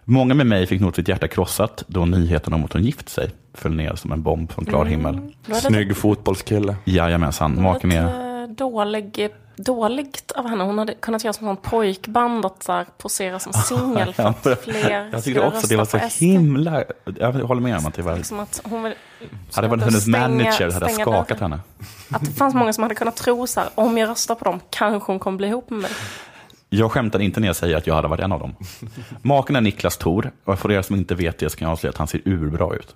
Många med mig fick nog sitt hjärta krossat då nyheten om att hon gift sig föll ner som en bomb från klar himmel. Då är det Snygg fotbollskille. Jajamensan, maken är... dålig, dåligt av henne. Hon hade kunnat göra som en pojkband och så här, posera som singel för att fler Jag tycker också det var så himla... Jag håller med om att det var... Liksom att hon vill, Hade varit att hennes stänga- manager hade stänga skakat dörren. henne. Att det fanns många som hade kunnat tro så här, om jag röstar på dem kanske hon kommer bli ihop med mig. Jag skämtar inte när jag säger att jag hade varit en av dem. Maken är Niklas Thor och för er som inte vet det så kan jag avslöja att han ser urbra ut.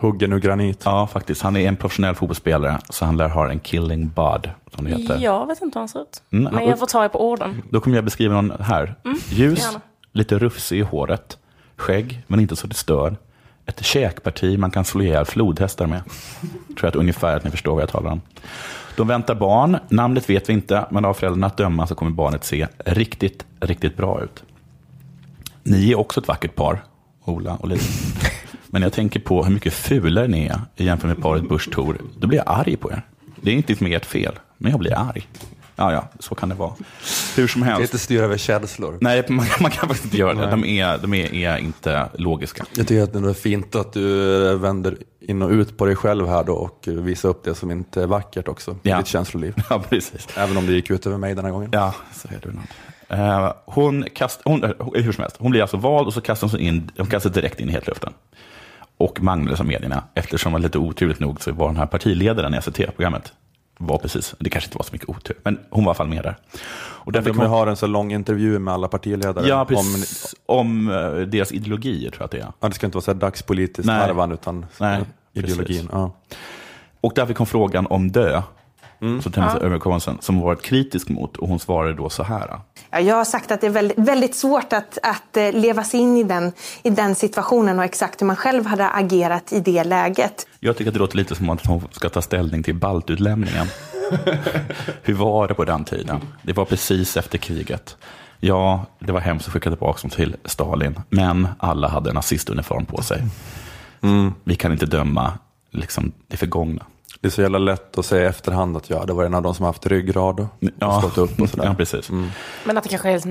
Huggen ur granit. Ja, faktiskt. Han är en professionell fotbollsspelare så han lär ha en killing bud, som det heter. Jag vet inte hur han ser ut. Mm, Men jag får ta er på orden. Då kommer jag beskriva någon här. Ljus, gärna. lite rufsig i håret, skägg, men inte så det stör. Ett käkparti man kan slå ihjäl flodhästar med. Tror jag att ungefär att ni förstår vad jag talar om. De väntar barn, namnet vet vi inte, men av föräldrarna att döma så kommer barnet se riktigt, riktigt bra ut. Ni är också ett vackert par, Ola och Liv. Men jag tänker på hur mycket fulare ni är jämfört med paret Busch Thor. Då blir jag arg på er. Det är inte med ert fel, men jag blir arg. Ja, ja, så kan det vara. Hur som Man kan helst. inte styra över känslor. Nej, man, man kan faktiskt inte göra det. De, är, de är, är inte logiska. Jag tycker att det är fint att du vänder in och ut på dig själv här då och visar upp det som inte är vackert också Ja. ditt känsloliv. Ja, precis. Även om det gick ut över mig den här gången. Ja, så är det nog. Eh, hon, kast, hon, eh, hur som helst, hon blir alltså vald och så kastas hon in, hon kastas direkt in i hetluften. Och manglades av medierna, eftersom det var lite oturligt nog så var den här partiledaren i SVT-programmet. Var precis, det kanske inte var så mycket otur, men hon var i alla fall med där. Och där De fick hon, har en så lång intervju med alla partiledare. ja, om, precis, om, eh, deras ideologier, tror jag att det är. ja, det ska inte vara så här dagspolitiskt Nej. utan Nej, ideologin. Ja. Och där fick hon frågan om dö, Mm. så Tennis överenskommelsen, som varit kritisk mot. Och hon svarade då så här. Ja, Jag har sagt att det är väldigt, väldigt svårt att, att eh, leva sig in i den, i den situationen och exakt hur man själv hade agerat i det läget. Jag tycker att det låter lite som att hon ska ta ställning till baltutlämningen. Hur var det på den tiden? Det var precis efter kriget. Ja, det var hemskt att skicka tillbaka dem till Stalin, men alla hade nazistuniform på sig. Vi kan inte döma liksom, det förgångna. Det är så jävla lätt att säga i efterhand att ja, det var en av de som haft ryggrad och, Ja. stått upp och sådär. Ja, precis. Men att det kanske är liksom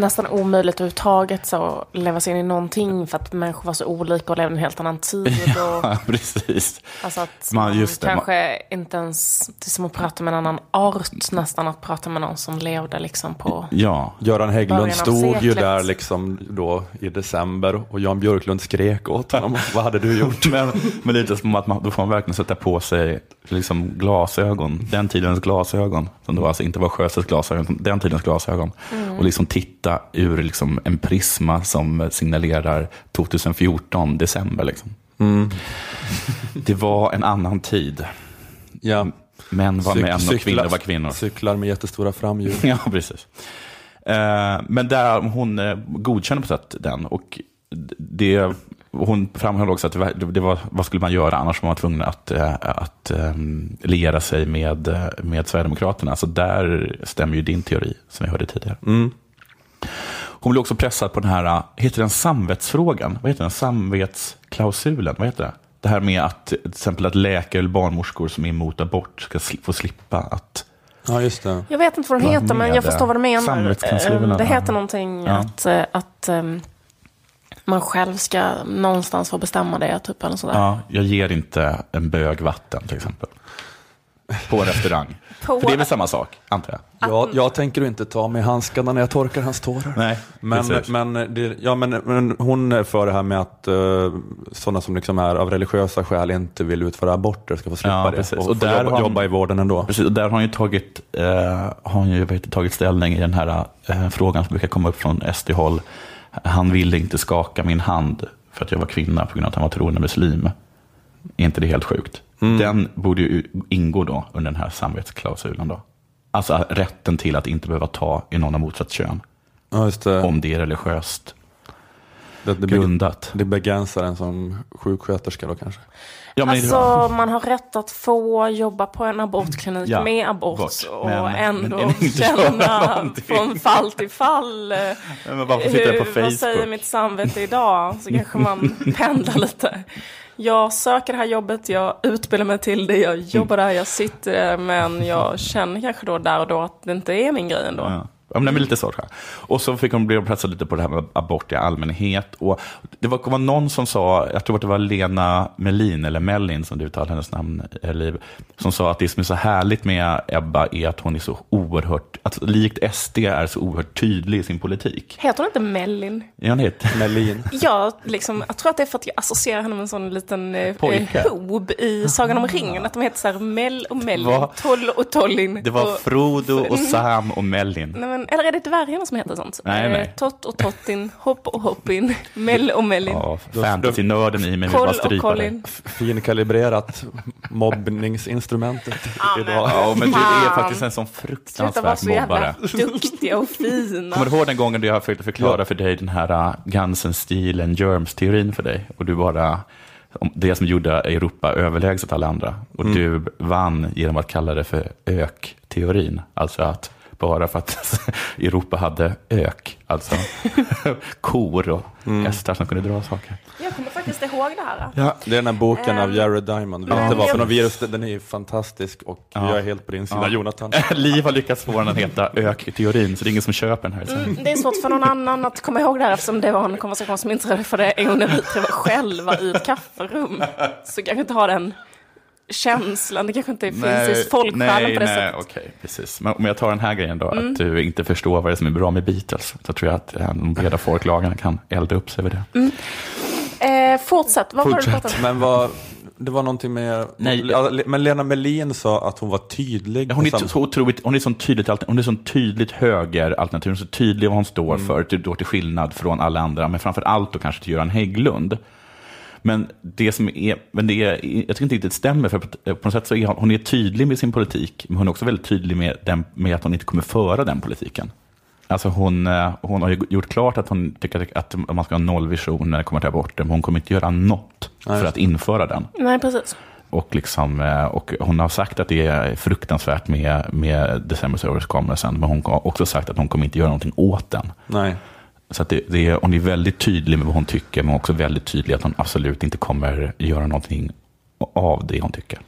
nästan omöjligt överhuvudtaget så att leva sig in i någonting för att människor var så olika och levde en helt annan tid. Och, Ja, precis. alltså att Man- man, just det, man- kanske inte ens, det är som att prata med en annan art nästan, att prata med någon som levde liksom på... Ja, Göran Hägglund stod ju där liksom då i december och Jan Björklund skrek åt honom. Vad hade du gjort? men, men lite som att man, då får man verkligen sätta på sig liksom glasögon, den tidens glasögon, som då alltså inte var Sjöstedts glasögon, utan den tidens glasögon, och liksom titta ur liksom en prisma som signalerar 2014, december. Liksom. Det var en annan tid. Ja. Män var Cyk- män och cyklar- kvinnor var kvinnor. Cyklar med jättestora framhjul. Ja, precis. Eh, men där hon eh, godkände på sätt den. Och det, hon framhöll också att det var, det var, vad skulle man göra annars var man tvungen att, eh, att eh, liera sig med, eh, med Sverigedemokraterna. Så där stämmer ju din teori, som vi hörde tidigare. Mm. Hon blev också pressad på den här, eh, heter den samvetsfrågan? Vad heter den? Samvetsklausulen? Vad heter det? Det här med att till exempel att läkare eller barnmorskor som är emot abort ska få slippa att Ja, just det. Jag vet inte vad de Vad heter, men jag förstår vad du menar. Det heter någonting Ja. att, att ehm, man själv ska någonstans få bestämma det, typ, eller sådär. Ja, jag ger inte en bög vatten till exempel. På restaurang. På- För det är väl samma sak, antar jag? Jag, jag tänker inte ta med handskarna när jag torkar hans tårar. Nej, Men, precis. men, det, ja, men, men hon är för det här med att uh, sådana som liksom är av religiösa skäl inte vill utföra aborter ska få slippa Ja, det precis. och, Och där jobba, har hon- jobba i vården ändå. Precis, och där har han ju tagit, har han ju, vet, tagit ställning i den här eh, frågan som brukar komma upp från SD-håll. Han ville inte skaka min hand för att jag var kvinna på grund av att han var troende muslim. Är inte det helt sjukt? Den borde ju ingå då under den här samvetsklausulen. Då. Alltså rätten till att inte behöva ta i någon av motsatt kön. Ja, det. Om det är religiöst Det, det, grundat. det begränsar en som sjuksköterska då kanske. Ja, men, Alltså, man har rätt att få jobba på en abortklinik Ja, med abort bort. och Men- ändå men göra känna från fall till fall. eh, men varför det på hur- Facebook? Vad säger mitt samvete idag? Så kanske man pendlar lite. Jag söker det här jobbet, jag utbildar mig till det, jag jobbar där, jag sitter där, men jag känner kanske då där och då att det inte är min grej ändå. Ja. Ja, men det är lite så. tror jag. Och så fick hon bli pressad lite på det här med abort i allmänhet. Och det var, var någon som sa, jag tror att det var Lena Melin, eller Mellin som du uttalar hennes namn, eh, Liv, som sa att det som är så härligt med Ebba är att hon är så oerhört, att likt SD är så oerhört tydlig i sin politik. Heter hon inte Mellin? Ja, hon heter Melin. Jag, liksom, jag tror att det är för att jag associerar henne med en sån liten eh, Pojke. eh, hob i Sagan om ringen. Att de heter så här Mell och Mellin? Toll och Tollin. Det var och, Frodo och Sam och Mellin. Nej, men, eller är det dvärgarna som heter sånt? Nej, Eh, nej. Tott och Tottin, Hopp och Hoppin, Mell och Mellin. Ja, fantasy-nörden i mig vill bara strypa dig. Finkalibrerat mobbningsinstrumentet idag. Ja, men du är faktiskt en sån fruktansvärt så mobbare. duktiga och fina. Kommer du ihåg den gången då jag försökte förklara för dig den här uh, Gansen stilen germs-teorin för dig? Och du bara, det som gjorde Europa överlägset alla andra. Och du vann genom att kalla det för ök-teorin. Alltså att bara för att Europa hade ök, Alltså kor och hästar som kunde dra saker. Jag kommer faktiskt ihåg det här. Ja, det är den här boken av Ehm, Jared Diamond. Vet inte vad för någon virus, den är ju fantastisk och Ja. jag är helt på din sida Ja. Jonathan. Liv har lyckats få den att heta ök-teorin, så det är ingen som köper den här. Mm, det är svårt för någon annan att komma ihåg det här eftersom det var en konversation som inträffade för det en gång när vi själva i ett kafferum. Så kanske inte ha den känslan, det kanske inte finns i folksjälen nej, på det nej, sättet. okej, precis. Men om jag tar den här grejen då, Mm. att du inte förstår vad det är som är bra med Beatles, så tror jag att eh, de breda folklagren kan elda upp sig över det. Eh, fortsätt, vad var det du Fortsätt. pratade om? Men vad, det var någonting med... Nej. Ja, Men Lena Melin sa att hon var tydlig. Hon är så otroligt, hon är så tydligt, alter- hon är så tydligt högeralternativ, hon är så tydlig vad hon står Mm. för, till, då till skillnad från alla andra, men framför allt då kanske till Göran Hägglund. Men det som är, men det är, jag tycker inte riktigt det stämmer, för på, på något sätt så är hon, hon är tydlig med sin politik, men hon är också väldigt tydlig med, den, med att hon inte kommer föra den politiken. Alltså hon, eh, hon har ju gjort klart att hon tycker att man ska ha nollvision när det kommer till aborter, men hon kommer inte göra något för att införa den. Nej, precis. Och, liksom, eh, och hon har sagt att det är fruktansvärt med, med decemberöverenskommelsen, men hon har också sagt att hon kommer inte göra någonting åt den. Nej. Så att det, det är, hon är väldigt tydlig med vad hon tycker, men också väldigt tydlig att hon absolut inte kommer göra någonting av det hon tycker.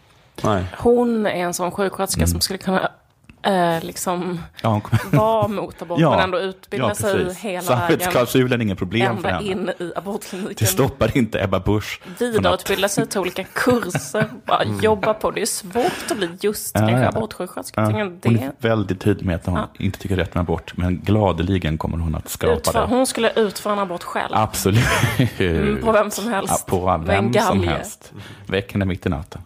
Nej. Hon är en sån sjuksköterska Mm. som skulle kunna eh, liksom Ja, vara mot abort men ändå utbilda ja, sig hela vägen. Samvetsklausulen är inget problem för henne. in i abortkliniken. Det stoppar inte Ebba Busch. Vidareutbilda sig till olika kurser. Bara jobba på. Det är svårt att bli just Ja, ja. abortsjuksköterska. Ja, Hon Det. är väldigt tydlig med att hon inte tycker rätt med abort, men gladeligen kommer hon att skapa Utför, det. hon skulle utföra en abort själv. Absolut. Mm, på vem som helst. Ja, på vem som helst. Väck henne mitt i natten.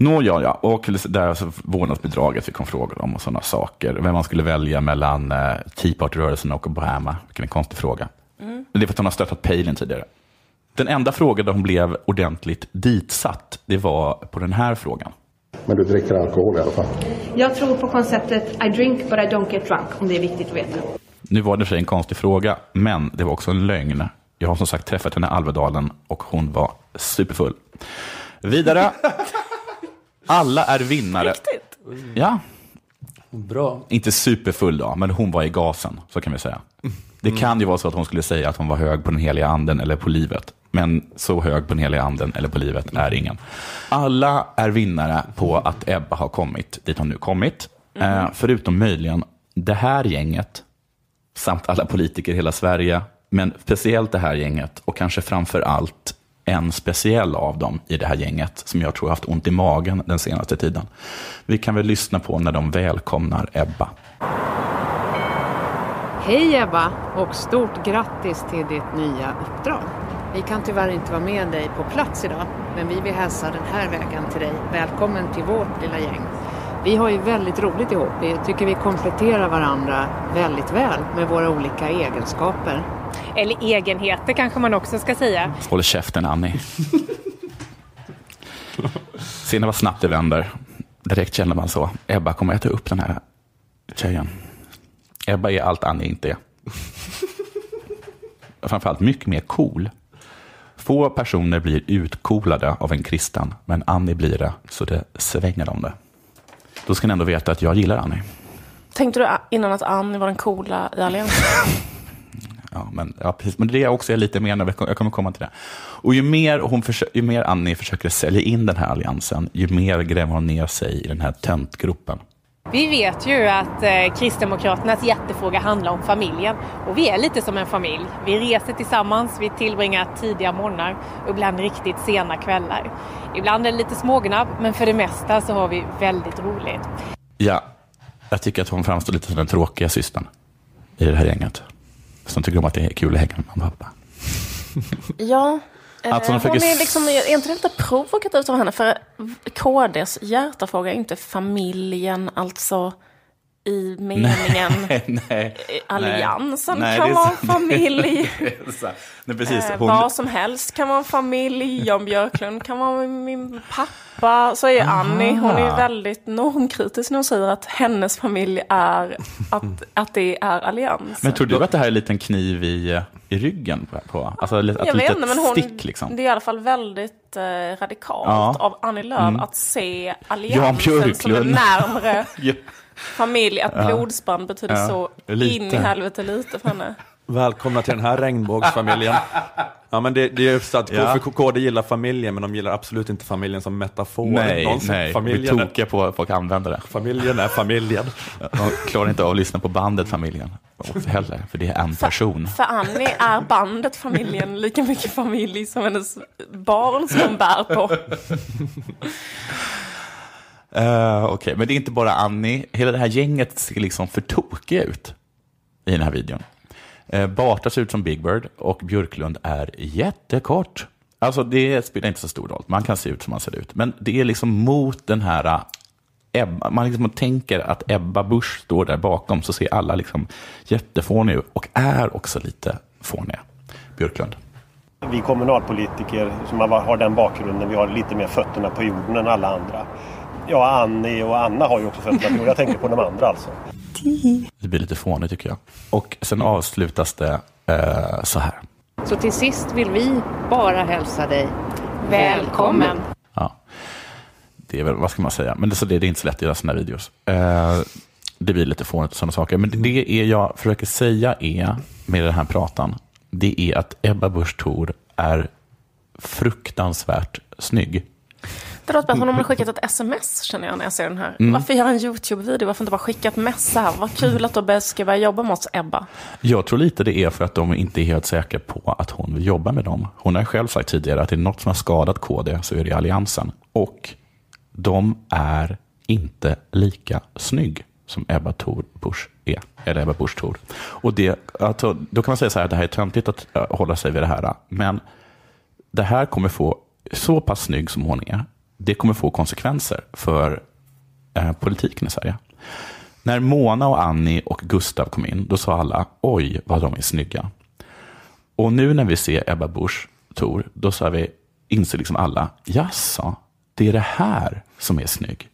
Nåja, ja. Och där alltså vårdnadsbidraget fick hon frågor om och sådana saker. Vem man skulle välja mellan eh, Tea Party-rörelsen och Obama. Vilken en konstig fråga. Mm. Det är för att hon har stöttat Palin tidigare. Den enda frågan där hon blev ordentligt ditsatt, det var på den här frågan. Men du dricker alkohol i alla fall? Jag tror på konceptet I drink but I don't get drunk, om det är viktigt att veta. Nu var det för sig en konstig fråga, men det var också en lögn. Jag har som sagt träffat henne i Alvedalen och hon var superfull. Vidare. Alla är vinnare. Riktigt? Ja. Bra. Inte superfull då, men hon var i gasen, så kan vi säga. Det kan ju vara så att hon skulle säga att hon var hög på den heliga anden eller på livet. Men så hög på den heliga anden eller på livet är ingen. Alla är vinnare på att Ebba har kommit dit hon nu kommit. Eh, förutom möjligen det här gänget, samt alla politiker i hela Sverige, men speciellt det här gänget och kanske framför allt en speciell av dem i det här gänget som jag tror har haft ont i magen den senaste tiden. Vi kan väl lyssna på när de välkomnar Ebba. Hej Ebba och stort grattis till ditt nya uppdrag. Vi kan tyvärr inte vara med dig på plats idag, men vi vill hälsa den här vägen till dig. Välkommen till vårt lilla gäng. Vi har ju väldigt roligt ihop. Vi tycker vi kompletterar varandra väldigt väl med våra olika egenskaper. Eller egenheter kanske man också ska säga. Håll käften Annie. Ser ni vad snabbt det vänder? Direkt känner man så. Ebba kommer äta upp den här tjejen. Ebba är allt Annie inte är. Framförallt mycket mer cool. Få personer blir utcoolade av en kristen, men Annie blir det, så det svänger om det. Då ska ni ändå veta att jag gillar Annie. Tänkte du innan att Annie var den coola i alliansen? Ja, men, ja, precis. men det är jag också är lite mer, jag kommer komma till det. Och ju mer, hon ju mer Annie försöker sälja in den här alliansen, ju mer gräver hon ner sig i den här töntgruppen. Vi vet ju att eh, Kristdemokraternas hjärtefråga handlar om familjen. Och vi är lite som en familj. Vi reser tillsammans, vi tillbringar tidiga morgnar och ibland riktigt sena kvällar. Ibland är det lite smågnabb, men för det mesta så har vi väldigt roligt. Ja, jag tycker att hon framstår lite som den tråkiga systern i det här gänget. Som tycker om att det är kul att hänga med mamma och pappa. Ja. Eh, Alltså, de hon försöker- är liksom, är inte det lite provokativt av henne? För KDs hjärtefråga är inte familjen, alltså i meningen Nej, nej, alliansen nej, kan vara sant. familj. Nej, precis. Eh, Hon, Vad som helst kan vara en familj. Jan Björklund kan vara min pappa. Så är Annie. Hon är väldigt normkritisk när hon säger att hennes familj är att, att det är allians. men tror du att det här är en liten kniv i, i ryggen? På, på? Alltså ett Jag vet inte, men hon, stick liksom? det är i alla fall väldigt eh, radikalt Ja. av Annie Lööf Mm. att se Jan alliansen som är närmre Ja. Familj, att Ja. blodsband betyder Ja, så lite. in i helvete lite för henne. Välkomna till den här regnbågsfamiljen. Ja, men det, det är just att Ja. för KD gillar familjen, men de gillar absolut inte familjen som metafor. Nej, Någon som- nej. Vi är familjen, är, tokiga på att folk använder det. familjen är familjen. De klarar inte av att lyssna på bandet familjen. Heller, för det är en person. För Annie är bandet familjen lika mycket familj som hennes barn som hon bär på. Uh, Okej, men det är inte bara Annie. Hela det här gänget ser liksom för tokiga ut i den här videon. Uh, Barta ser ut som Big Bird och Björklund är jättekort. Alltså det spelar inte så stor roll. Man kan se ut som man ser ut. Men det är liksom mot den här eh, Ebba. Man liksom tänker att Ebba Busch står där bakom så ser alla liksom jättefåniga ut och är också lite fåniga. Björklund. Vi kommunalpolitiker som har den bakgrunden, vi har lite mer fötterna på jorden än alla andra. Ja, Annie och Anna har ju också jorden. Jag tänker på de andra alltså. Det blir lite fånigt tycker jag. Och sen avslutas det eh, så här. Så till sist vill vi bara hälsa dig välkommen. Ja. Det är väl, vad ska man säga, men det, så det, det är inte så lätt att göra sådana videos. Eh, det blir lite fånigt och sådana saker. Men det är jag försöker säga är, med den här pratan, det är att Ebba Busch Thor är fruktansvärt snygg. Det låter bättre om de har skickat ett sms känner jag när jag ser den här. Mm. Varför göra en YouTube-video? Varför inte bara skicka ett mess här? Vad kul att du ska börja jobba med oss Ebba. Jag tror lite det är för att de inte är helt säkra på att hon vill jobba med dem. Hon har själv sagt tidigare att det är något som har skadat KD så är det Alliansen. Och de är inte lika snygg som Ebba Thor Busch är. Eller Ebba Busch Thor. Och det, alltså, då kan man säga så här, att det här är töntigt att äh, hålla sig vid det här. Men det här kommer få, så pass snygg som hon är, det kommer få konsekvenser för eh, politiken i Sverige. När Mona och Annie och Gustav kom in, då sa alla oj vad de är snygga. Och nu när vi ser Ebba Busch Thor, då sa vi, inser liksom alla, jaså, det är det här som är snygg.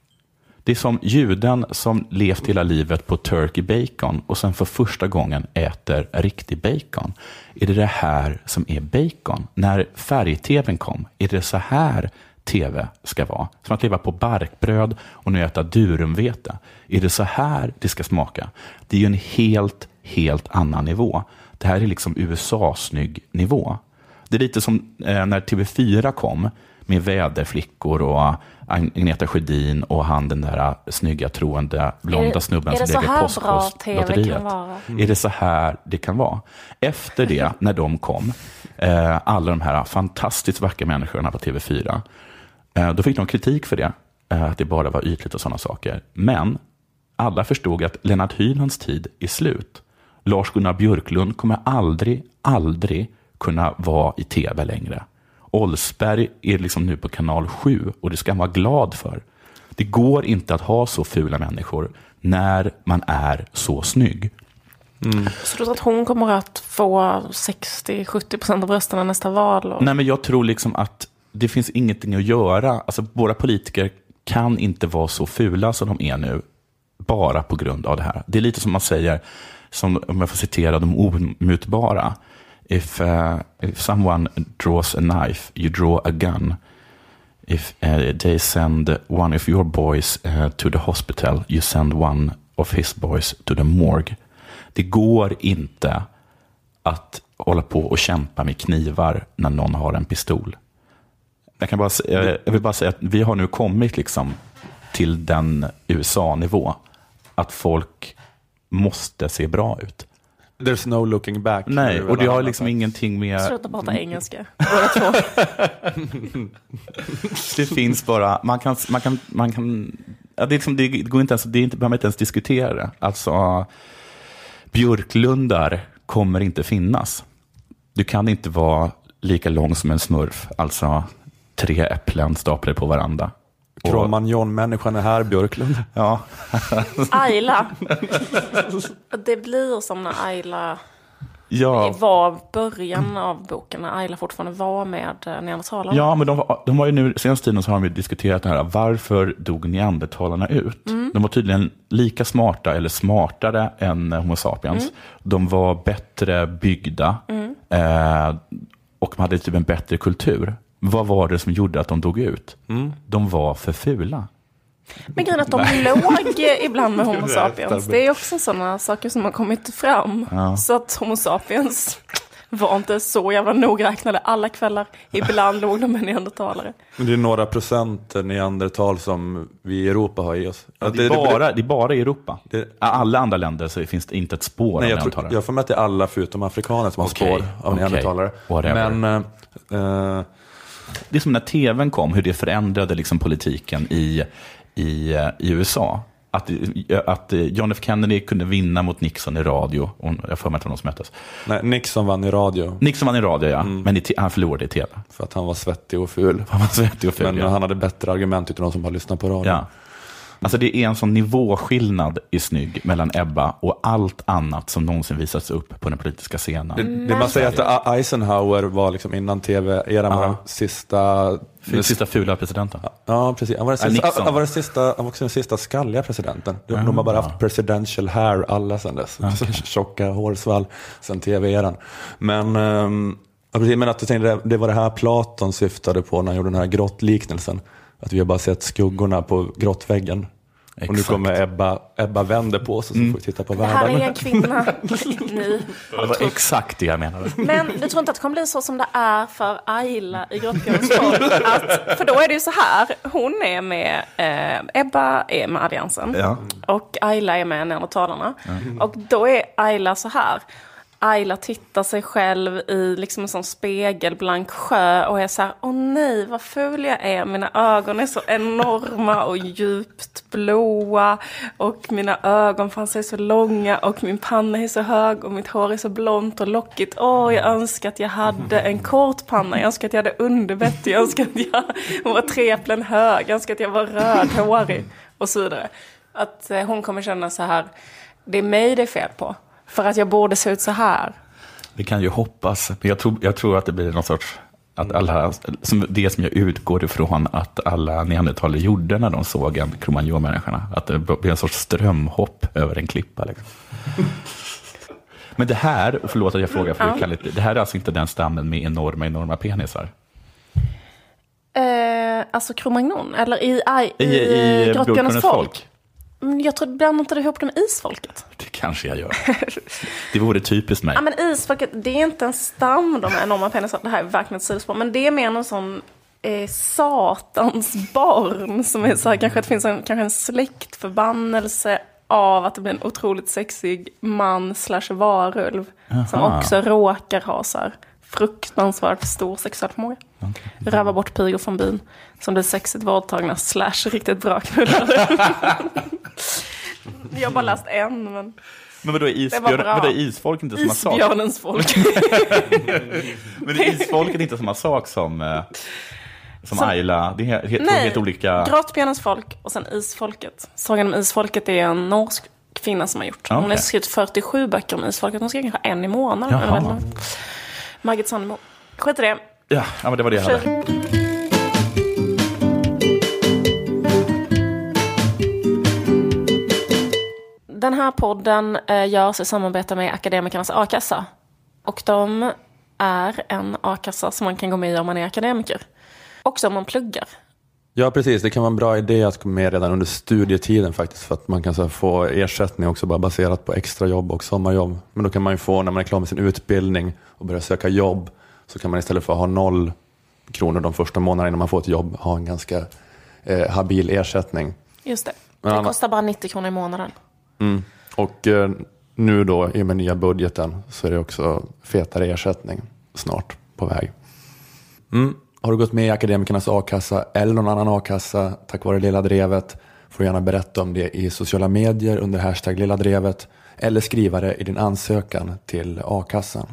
Det är som juden som levt hela livet på turkey bacon och sen för första gången äter riktig bacon. Är det det här som är bacon? När färg-tvn kom, är det så här tv ska vara? Som att leva på barkbröd och nu äta durumvete. Är det så här det ska smaka? Det är ju en helt, helt annan nivå. Det här är liksom USA-snygg nivå. Det är lite som eh, när TV4 kom med väderflickor och Agneta Sjödin och han den där eh, snygga troende blonda snubben som TV Postkodlotteriet. kan vara? Är det så här det kan vara? Efter det, när de kom, eh, alla de här fantastiskt vackra människorna på TV4, eh, då fick de kritik för det, eh, att det bara var ytligt och sådana saker. Men alla förstod att Lennart Hylands tid är slut. Lars-Gunnar Björklund kommer aldrig, aldrig kunna vara i tv längre. Olsberg är liksom nu på kanal 7 och det ska man vara glad för. Det går inte att ha så fula människor när man är så snygg. Så du tror att hon kommer att få 60-70% av rösterna nästa val? Och... Nej, men jag tror liksom att det finns ingenting att göra. Alltså, våra politiker kan inte vara så fula som de är nu, bara på grund av det här. Det är lite som man säger, som, om jag får citera de omutbara. If, uh, if someone draws a knife, you draw a gun. If uh, they send one of your boys uh, to the hospital, you send one of his boys to the morgue. Det går inte att hålla på och kämpa med knivar när någon har en pistol. Jag, kan bara, jag jag vill bara säga att vi har nu kommit liksom till den USA-nivå. Att folk måste se bra ut. There's no looking back. Nej, och det har liksom ingenting med... Sluta prata engelska, båda två. det finns bara, man kan, man kan, man kan ja, det, är liksom, det går inte ens, det är inte, behöver man inte ens diskutera det. Alltså, björklundar kommer inte finnas. Du kan inte vara lika lång som en smurf, alltså tre äpplen staplade på varandra. Cromagnon-människan är här, Björklund. Ja. Ayla. Det blir som när Ayla ja. var början av boken, när Ayla fortfarande var med eh, neandertalarna. Ja, men de, de har ju nu, senaste tiden så har de ju diskuterat det här, varför dog neandertalarna ut? Mm. De var tydligen lika smarta, eller smartare än Homo sapiens. Mm. De var bättre byggda Mm. eh, och de hade typ en bättre kultur. Vad var det som gjorde att de dog ut? Mm. De var för fula. Men grejen att de Nej. låg ibland med Homo Det är sapiens. Det är också sådana saker som har kommit fram. Ja. Så att Homo sapiens var inte så jävla nogräknade alla kvällar. Ibland låg de med neandertalare. Men det är några procent neandertal som vi i Europa har i oss. Ja, det, är bara, det är bara i Europa. I alla andra länder så finns det inte ett spår Nej, av jag, tror, neandertalare. jag får med att det är alla förutom afrikaner som har Okej, spår av okej, neandertalare. whatever. Men eh, eh, Det är som när tvn kom, hur det förändrade liksom politiken i, i, i USA. Att, att John F Kennedy kunde vinna mot Nixon i radio. Och jag får mig att det var någon som möttes. nej, Nixon vann i radio. Nixon vann i radio, ja. Men i han förlorade i tv. För att han var svettig och ful. Han var svettig och ful, Men ja. han hade bättre argument utan de som bara lyssnade på radio. Ja. Alltså det är en sån nivåskillnad i snygg mellan Ebba och allt annat som någonsin visats upp på den politiska scenen. Det, det man säger att Eisenhower var liksom innan tv-eran var den sista... Den sista fula presidenten. Ja, precis. Han var, den Ja, sista, han, var den sista, han var också den sista skalliga presidenten. De, de har bara haft presidential hair alla sedan dess. Tjocka hårsvall sedan tv-eran. Men, um, ja, men att jag tänkte, det var det här Platon syftade på när han gjorde den här grottliknelsen. Att vi har bara sett skuggorna på grottväggen. Och nu Exakt. kommer Ebba, Ebba vänder på sig så får vi titta på Det här världen. är en kvinna. Ni. Det var exakt det jag menade. Men du tror inte att det kommer bli så som det är för Ayla i? Att, för då är det ju så här, hon är med, eh, Ebba är med Alliansen Ja. och Ayla är med Neandertalarna. Mm. Och då är Ayla så här. Ayla tittar sig själv i liksom en sån spegelblank sjö och är så här, åh nej vad ful jag är, mina ögon är så enorma och djupt blåa och mina ögonfransar är så långa och min panna är så hög och mitt hår är så blont och lockigt. Åh, jag önskar att jag hade en kort panna, jag önskar att jag hade underbett, jag önskar att jag var treplen hög, jag önskar att jag var rödhårig och så vidare. Att eh, hon kommer känna så här, det är mig det är fel på. För att jag borde se ut så här. Vi kan ju hoppas. Men jag tror, jag tror att det blir någon sorts... Att alla, som det som jag utgår ifrån att alla neandertalare gjorde när de såg en Cro-Magnon-människorna. Att det blir en sorts strömhopp över en klippa. Liksom. Men det här, och förlåt att jag frågar, för Ja. lite, det här är alltså inte den stammen med enorma, enorma penisar? Eh, alltså Cro-Magnon, eller i, i, I, i, i folk. folk? Mm, Jag tror, blandar du ihop det med isfolket? Det kanske jag gör. Det vore typiskt mig. Ja men isfolket, det är inte en stam de är enorma penisar. Det här är verkligen ett sidospår. Men det är mer någon sån eh, satans barn. Som är så här, kanske det finns en, kanske en släktförbannelse av att det blir en otroligt sexig man slash varulv. Som också råkar ha så här fruktansvärt stor sexuell förmåga. Röva bort pigor från byn. Som blir sexigt våldtagna slash riktigt bra knullare. Jag har bara läst en men... Men vadå, isbjörn, vadå, är isfolk inte samma sak? Isbjörnens folk. Men är isfolket inte samma sak som, eh, som, Som- Ayla? Det är helt, helt, helt olika... Grottbjörnens folk och sen Isfolket. Sagan om Isfolket är en norsk kvinna som har gjort. Hon har skrivit 47 böcker om Isfolket. Hon skriver kanske en i månaden. Margit Sandemo. Skit i det. Ja, ja, men det var det jag hade. Den här podden eh, görs i samarbete med Akademikernas a-kassa. Och de är en a-kassa som man kan gå med i om man är akademiker. Också om man pluggar. Ja, precis. Det kan vara en bra idé att gå med redan under studietiden faktiskt. För att man kan så här, få ersättning också bara baserat på extrajobb och sommarjobb. Men då kan man ju få, när man är klar med sin utbildning och börjar söka jobb, så kan man istället för att ha noll kronor de första månaderna innan man får ett jobb, ha en ganska eh, habil ersättning. Just det. Det kostar bara 90 kronor i månaden. Mm. Och eh, nu då, i och med nya budgeten, så är det också fetare ersättning snart på väg. Mm. Har du gått med i Akademikernas a-kassa eller någon annan a-kassa tack vare Lilla Drevet får du gärna berätta om det i sociala medier under hashtag Lilla Drevet eller skriva det i din ansökan till a-kassan.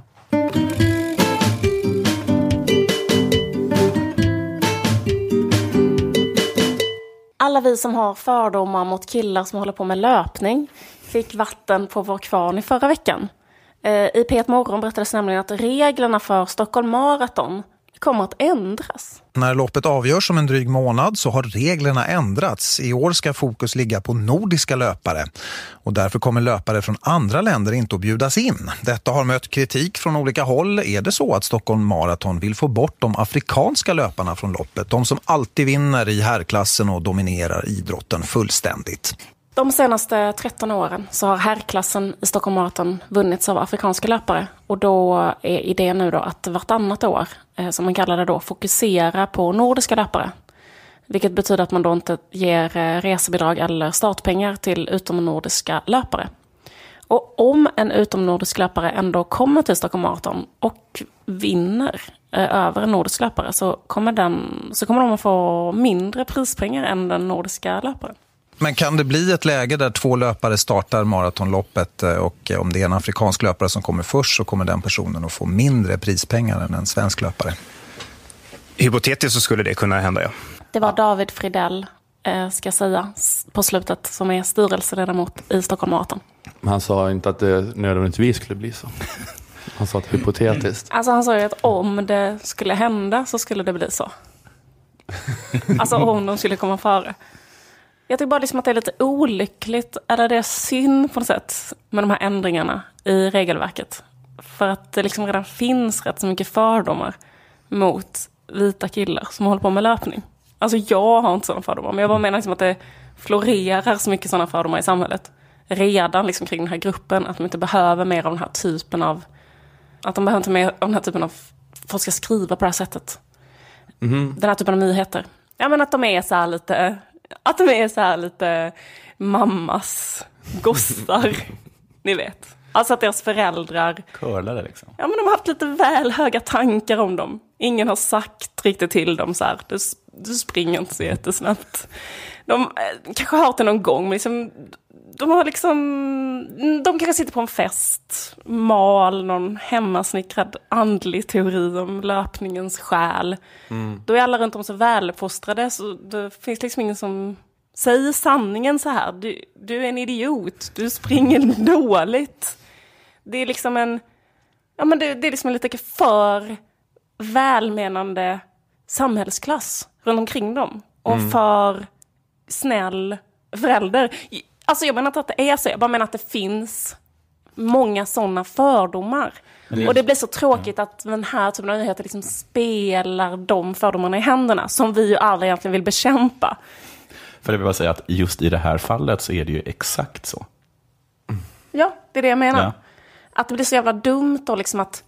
Alla vi som har fördomar mot killar som håller på med löpning fick vatten på vår kvarn i förra veckan. Eh, I P1 Morgon berättades nämligen att reglerna för Stockholm Marathon kommer att ändras. När loppet avgörs om en dryg månad så har reglerna ändrats. I år ska fokus ligga på nordiska löpare. Och därför kommer löpare från andra länder inte att bjudas in. Detta har mött kritik från olika håll. Är det så att Stockholm Marathon vill få bort de afrikanska löparna från loppet? De som alltid vinner i herrklassen och dominerar idrotten fullständigt. De senaste 13 åren så har herrklassen i Stockholm Marathon vunnits av afrikanska löpare. Och då är idén nu då att vartannat år, eh, som man kallar det då, fokusera på nordiska löpare. Vilket betyder att man då inte ger eh, resebidrag eller startpengar till utomnordiska löpare. Och om en utomnordisk löpare ändå kommer till Stockholm Marathon och vinner eh, över en nordisk löpare så kommer, den, så kommer de att få mindre prispengar än den nordiska löparen. Men kan det bli ett läge där två löpare startar maratonloppet eh, och om det är en afrikansk löpare som kommer först så kommer den personen att få mindre prispengar än en svensk löpare? Hypotetiskt så skulle det kunna hända, ja. Det var David Fridell, eh, ska jag säga, på slutet, som är styrelseledamot i Stockholm Marathon. Han sa inte att det nödvändigtvis skulle bli så. Han sa att hypotetiskt. Alltså han sa ju att om det skulle hända så skulle det bli så. Alltså om de skulle komma före. Jag tycker bara liksom att det är lite olyckligt, eller det är synd på något sätt, med de här ändringarna i regelverket. För att det liksom redan finns rätt så mycket fördomar mot vita killar som håller på med löpning. Alltså jag har inte sådana fördomar, men jag bara menar liksom att det florerar så mycket sådana fördomar i samhället. Redan liksom kring den här gruppen, att de inte behöver mer av den här typen av... Att de behöver inte mer av den här typen av... Folk ska skriva på det här sättet. Mm. Den här typen av nyheter. Ja men att de är så här lite att de är så här lite mammas gossar. Ni vet. Alltså att deras föräldrar... Curlare liksom. Ja men de har haft lite väl höga tankar om dem. Ingen har sagt riktigt till dem så här. Du, du springer inte så jättesnabbt. De eh, kanske har hört det någon gång men liksom de har liksom, de kanske sitter på en fest, mal någon hemmasnickrad andlig teori om löpningens själ. Mm. Då är alla runt om så väluppfostrade så det finns liksom ingen som säger sanningen så här. Du, du är en idiot, du springer dåligt. Det är liksom en, ja men det, det är liksom en lite för välmenande samhällsklass runt omkring dem. Och mm. för snäll förälder. Alltså jag menar inte att det är så, jag bara menar att det finns många sådana fördomar. Det och det blir så tråkigt att den här typen av nyheter liksom spelar de fördomarna i händerna, som vi ju alla egentligen vill bekämpa. För det vill bara säga att just i det här fallet så är det ju exakt så. Ja, det är det jag menar. Ja. Att det blir så jävla dumt då liksom att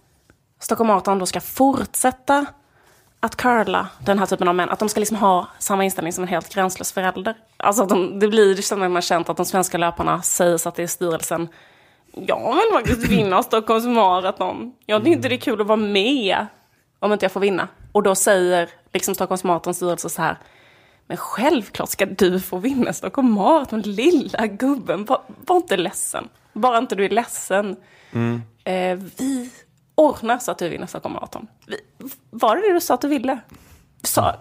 Stockholm Marathon då ska fortsätta att curla den här typen av män, att de ska liksom ha samma inställning som en helt gränslös förälder. Alltså att de, det blir som när man känt att de svenska löparna säger så att det är styrelsen. Jag vill faktiskt vinna Stockholms maraton. Jag tycker inte det är kul att vara med om inte jag får vinna. Och då säger liksom Stockholms maratons styrelse så här. Men självklart ska du få vinna Stockholm maraton, lilla gubben. Var, var inte ledsen. Bara inte du är ledsen. Mm. Eh, vi ordna så att du vinner Stockholm Marathon. Var det det du sa att du ville? Sa,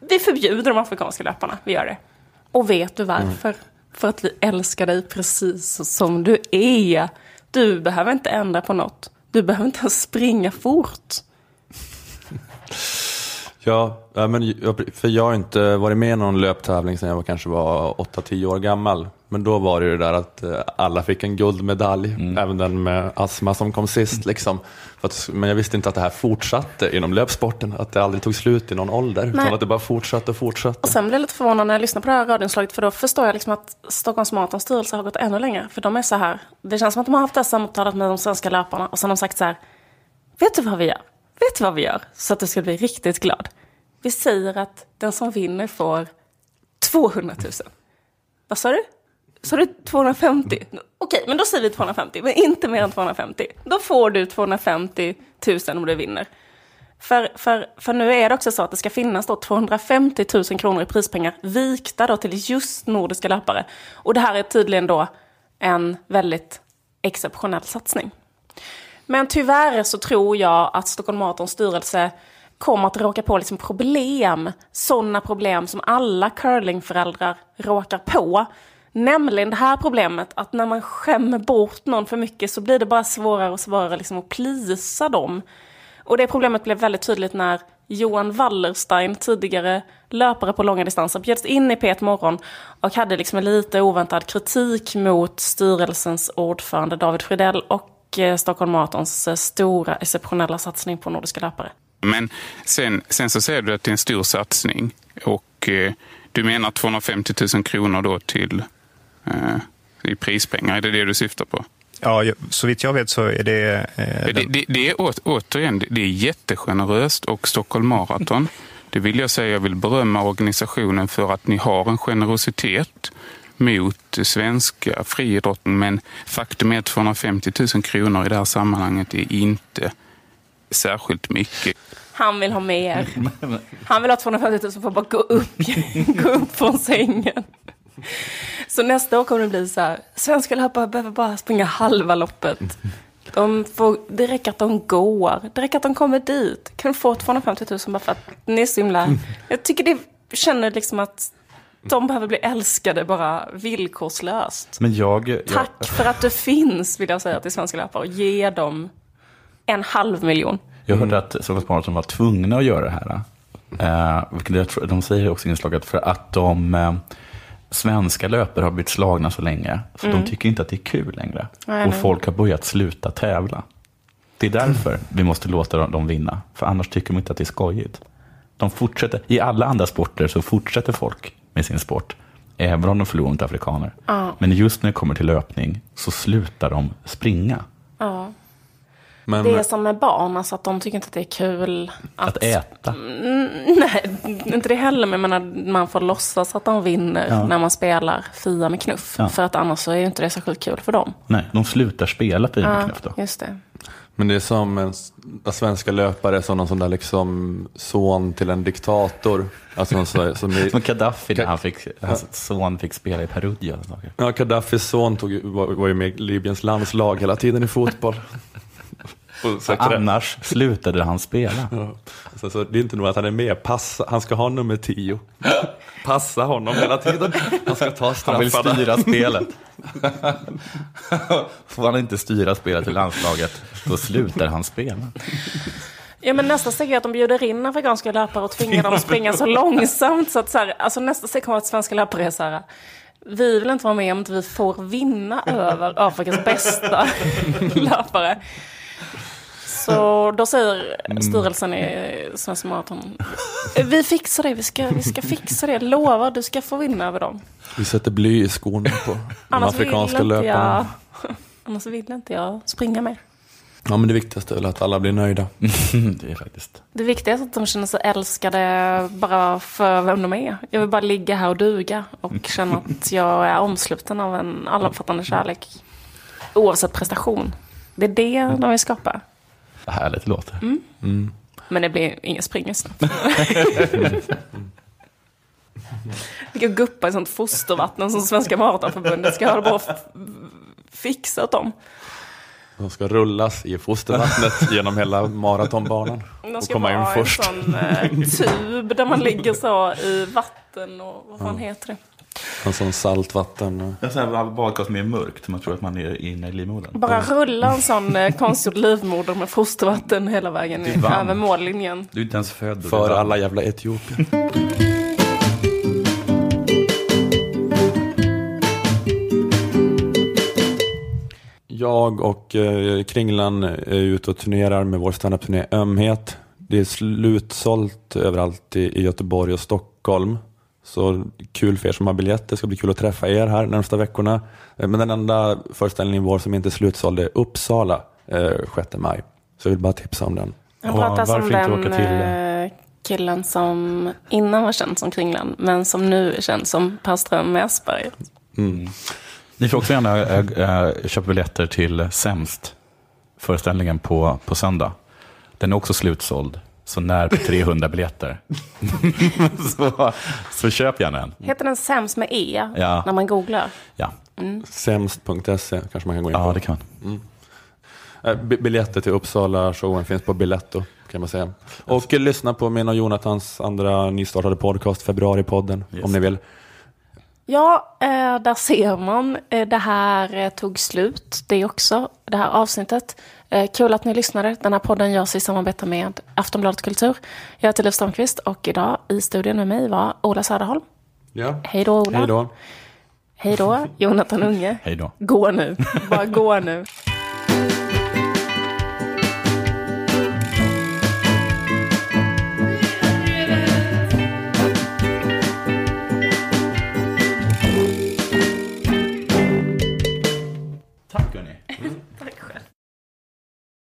vi förbjuder de afrikanska löparna, vi gör det. Och vet du varför? Mm. För att vi älskar dig precis som du är. Du behöver inte ändra på något. Du behöver inte ens springa fort. Ja, men för jag har inte varit med i någon löptävling sedan jag var, kanske var 8-10 år gammal. Men då var det ju det där att eh, alla fick en guldmedalj, mm. även den med astma som kom sist. Mm. Liksom. Att, men jag visste inte att det här fortsatte inom löpsporten, att det aldrig tog slut i någon ålder, Nej. utan att det bara fortsatte och fortsatte. Och sen blev jag lite förvånad när jag lyssnade på det här radioinslaget, för då förstår jag liksom att Stockholms Maratons styrelse har gått ännu längre. För de är så här, det känns som att de har haft det här samtalet med de svenska löparna och sen har de sagt så här, vet du vad vi gör? Vet du vad vi gör? Så att du ska bli riktigt glad. Vi säger att den som vinner får 200 000. Vad sa du? Sa du 250? Okej, men då säger vi 250, men inte mer än 250. Då får du 250 000 om du vinner. För, för, för nu är det också så att det ska finnas då 250 000 kronor i prispengar vikta då till just nordiska löpare. Och det här är tydligen då en väldigt exceptionell satsning. Men tyvärr så tror jag att Stockholm Marathons styrelse kommer att råka på liksom problem. Sådana problem som alla curlingföräldrar råkar på. Nämligen det här problemet att när man skämmer bort någon för mycket så blir det bara svårare och svårare liksom att plisa dem. Och det problemet blev väldigt tydligt när Johan Wallerstein, tidigare löpare på långa distanser, bjöds in i P1 Morgon och hade liksom en lite oväntad kritik mot styrelsens ordförande David Fridell och eh, Stockholm Marathons eh, stora exceptionella satsning på nordiska löpare. Men sen, sen så säger du att det är en stor satsning och eh, du menar 250 000 kronor då till i prispengar. Är det det du syftar på? Ja, så vitt jag vet så är det... Eh, Det, det, det är å, återigen, det är jättegeneröst och Stockholm Marathon, det vill jag säga, jag vill berömma organisationen för att ni har en generositet mot svenska friidrotten. Men faktum är att 250 000 kronor i det här sammanhanget är inte särskilt mycket. Han vill ha mer. Han vill ha 250 000 för att bara gå upp, gå upp från sängen. Så nästa år kommer det bli så här, svenska löpare behöver bara springa halva loppet. De får, det räcker att de går, det räcker att de kommer dit. Kan få 250 000 bara för att ni är så himla... Jag tycker det känner liksom att de behöver bli älskade bara villkorslöst. Men jag... jag Tack för att du finns, vill jag säga till svenska löpare. Och ge dem en halv miljon. Jag hörde att Stockholms Marathon var tvungna att göra det här. Eh, vilket jag tror, de säger också i inslaget för att de eh, svenska löpare har blivit slagna så länge. Så Mm. de tycker inte att det är kul längre. Nej, och folk har börjat sluta tävla. Det är därför vi måste låta dem- dem vinna. För annars tycker de inte att det är skojigt. De fortsätter, I alla andra sporter så fortsätter folk med sin sport. Även om de förlorar mot afrikaner. Ja. Men just när det kommer till löpning så slutar de springa. Ja. Men, det är som med barn, alltså att de tycker inte att det är kul att... Att äta. Mm, nej, inte det heller. Men menar, man får låtsas att de vinner Ja. när man spelar Fia med knuff. Ja. För att annars så är ju inte det särskilt kul för dem. Nej, de slutar spela Fia med Ja, knuff då. just det. Men det är som en svenska löpare som någon sån där liksom son till en diktator. Alltså, så, som i, Som Gaddafi när han fick, hans son fick spela i Perugia. ja, Gaddafis son tog, var, var ju med i Libyens landslag hela tiden i fotboll. Och så- Annars slutade han spela. Ja. Så, så det är inte nog att han är med, passa, han ska ha nummer tio. Passa honom hela tiden. Han ska ta Han vill straffarna. styra spelet. Får han inte styra spelet i landslaget, då slutar han spela. Ja, men nästa steg är att de bjuder in afrikanska löpare och tvingar dem att springa så långsamt. Så att så här, alltså nästa steg kommer att svenska löpare är så här, vi vill inte vara med om inte vi får vinna över Afrikas bästa löpare. Så då säger styrelsen i Svenska Marathon, vi fixar det, vi ska, vi ska fixa det, lova, du ska få vinna över dem. Vi sätter bly i skorna på de Annars vill, afrikanska inte löparna. jag, annars vill inte jag springa mer. Ja, men det viktigaste är väl att alla blir nöjda. det är faktiskt. Det viktiga är att de känner sig älskade bara för vem de är. Jag vill bara ligga här och duga och känna att jag är omsluten av en allomfattande kärlek. Oavsett prestation. Det är det de vill skapa. Vad härligt det låter. Mm. Mm. Men det blir ingen spring just nu. Vi kan guppa i sånt fostervatten som Svenska Maratonförbundet ska hålla på och fixa åt dem. De ska rullas i fostervattnet genom hela maratonbanan. De Och ska komma in vara en först. sån eh, tub där man ligger så i vatten och vad fan heter det? En sån saltvatten. En sån här badkar som är mörkt, man tror att man är inne i livmodern. Bara rulla en sån eh, konstgjord livmoder med fostervatten hela vägen över mållinjen. Du är inte ens född. För alla jävla Etiopien. Jag och eh, Kringlan är ute och turnerar med vår standup-turné Ömhet. Det är slutsålt överallt i, i Göteborg och Stockholm. Så kul för er som har biljett. Det ska bli kul att träffa er här närmsta veckorna. Eh, Men den enda föreställningen vår som inte är slutsåld är Uppsala eh, 6 maj. Så jag vill bara tipsa om den. Han pratar som den eh, killen som innan var känd som Kringlan, men som nu är känd som Per Ström Esberg. Mm. Ni får också gärna äh, äh, köpa biljetter till Sämst, föreställningen på, på söndag. Den är också slutsåld, så när på 300 biljetter. så, så köp gärna en. Heter den Sämst med E Ja. när man googlar? Ja. Mm. Sämst.se kanske man kan gå in på. Ja, det kan Mm. Eh, bi- Biljetter till Uppsala-showen finns på Biletto kan man säga. Och eh, lyssna på min och Jonathans andra nystartade podcast, Februaripodden, om ni vill. Ja, eh, där ser man. Eh, det här tog slut, det också, det här avsnittet. Eh, kul att ni lyssnade. Den här podden görs i samarbete med Aftonbladet Kultur. Jag heter Liv Strömquist och idag i studion med mig var Ola Söderholm. Ja. Hej då Ola. Hej då. Hej då, Jonathan Unge. Hej då. Gå nu, bara gå nu.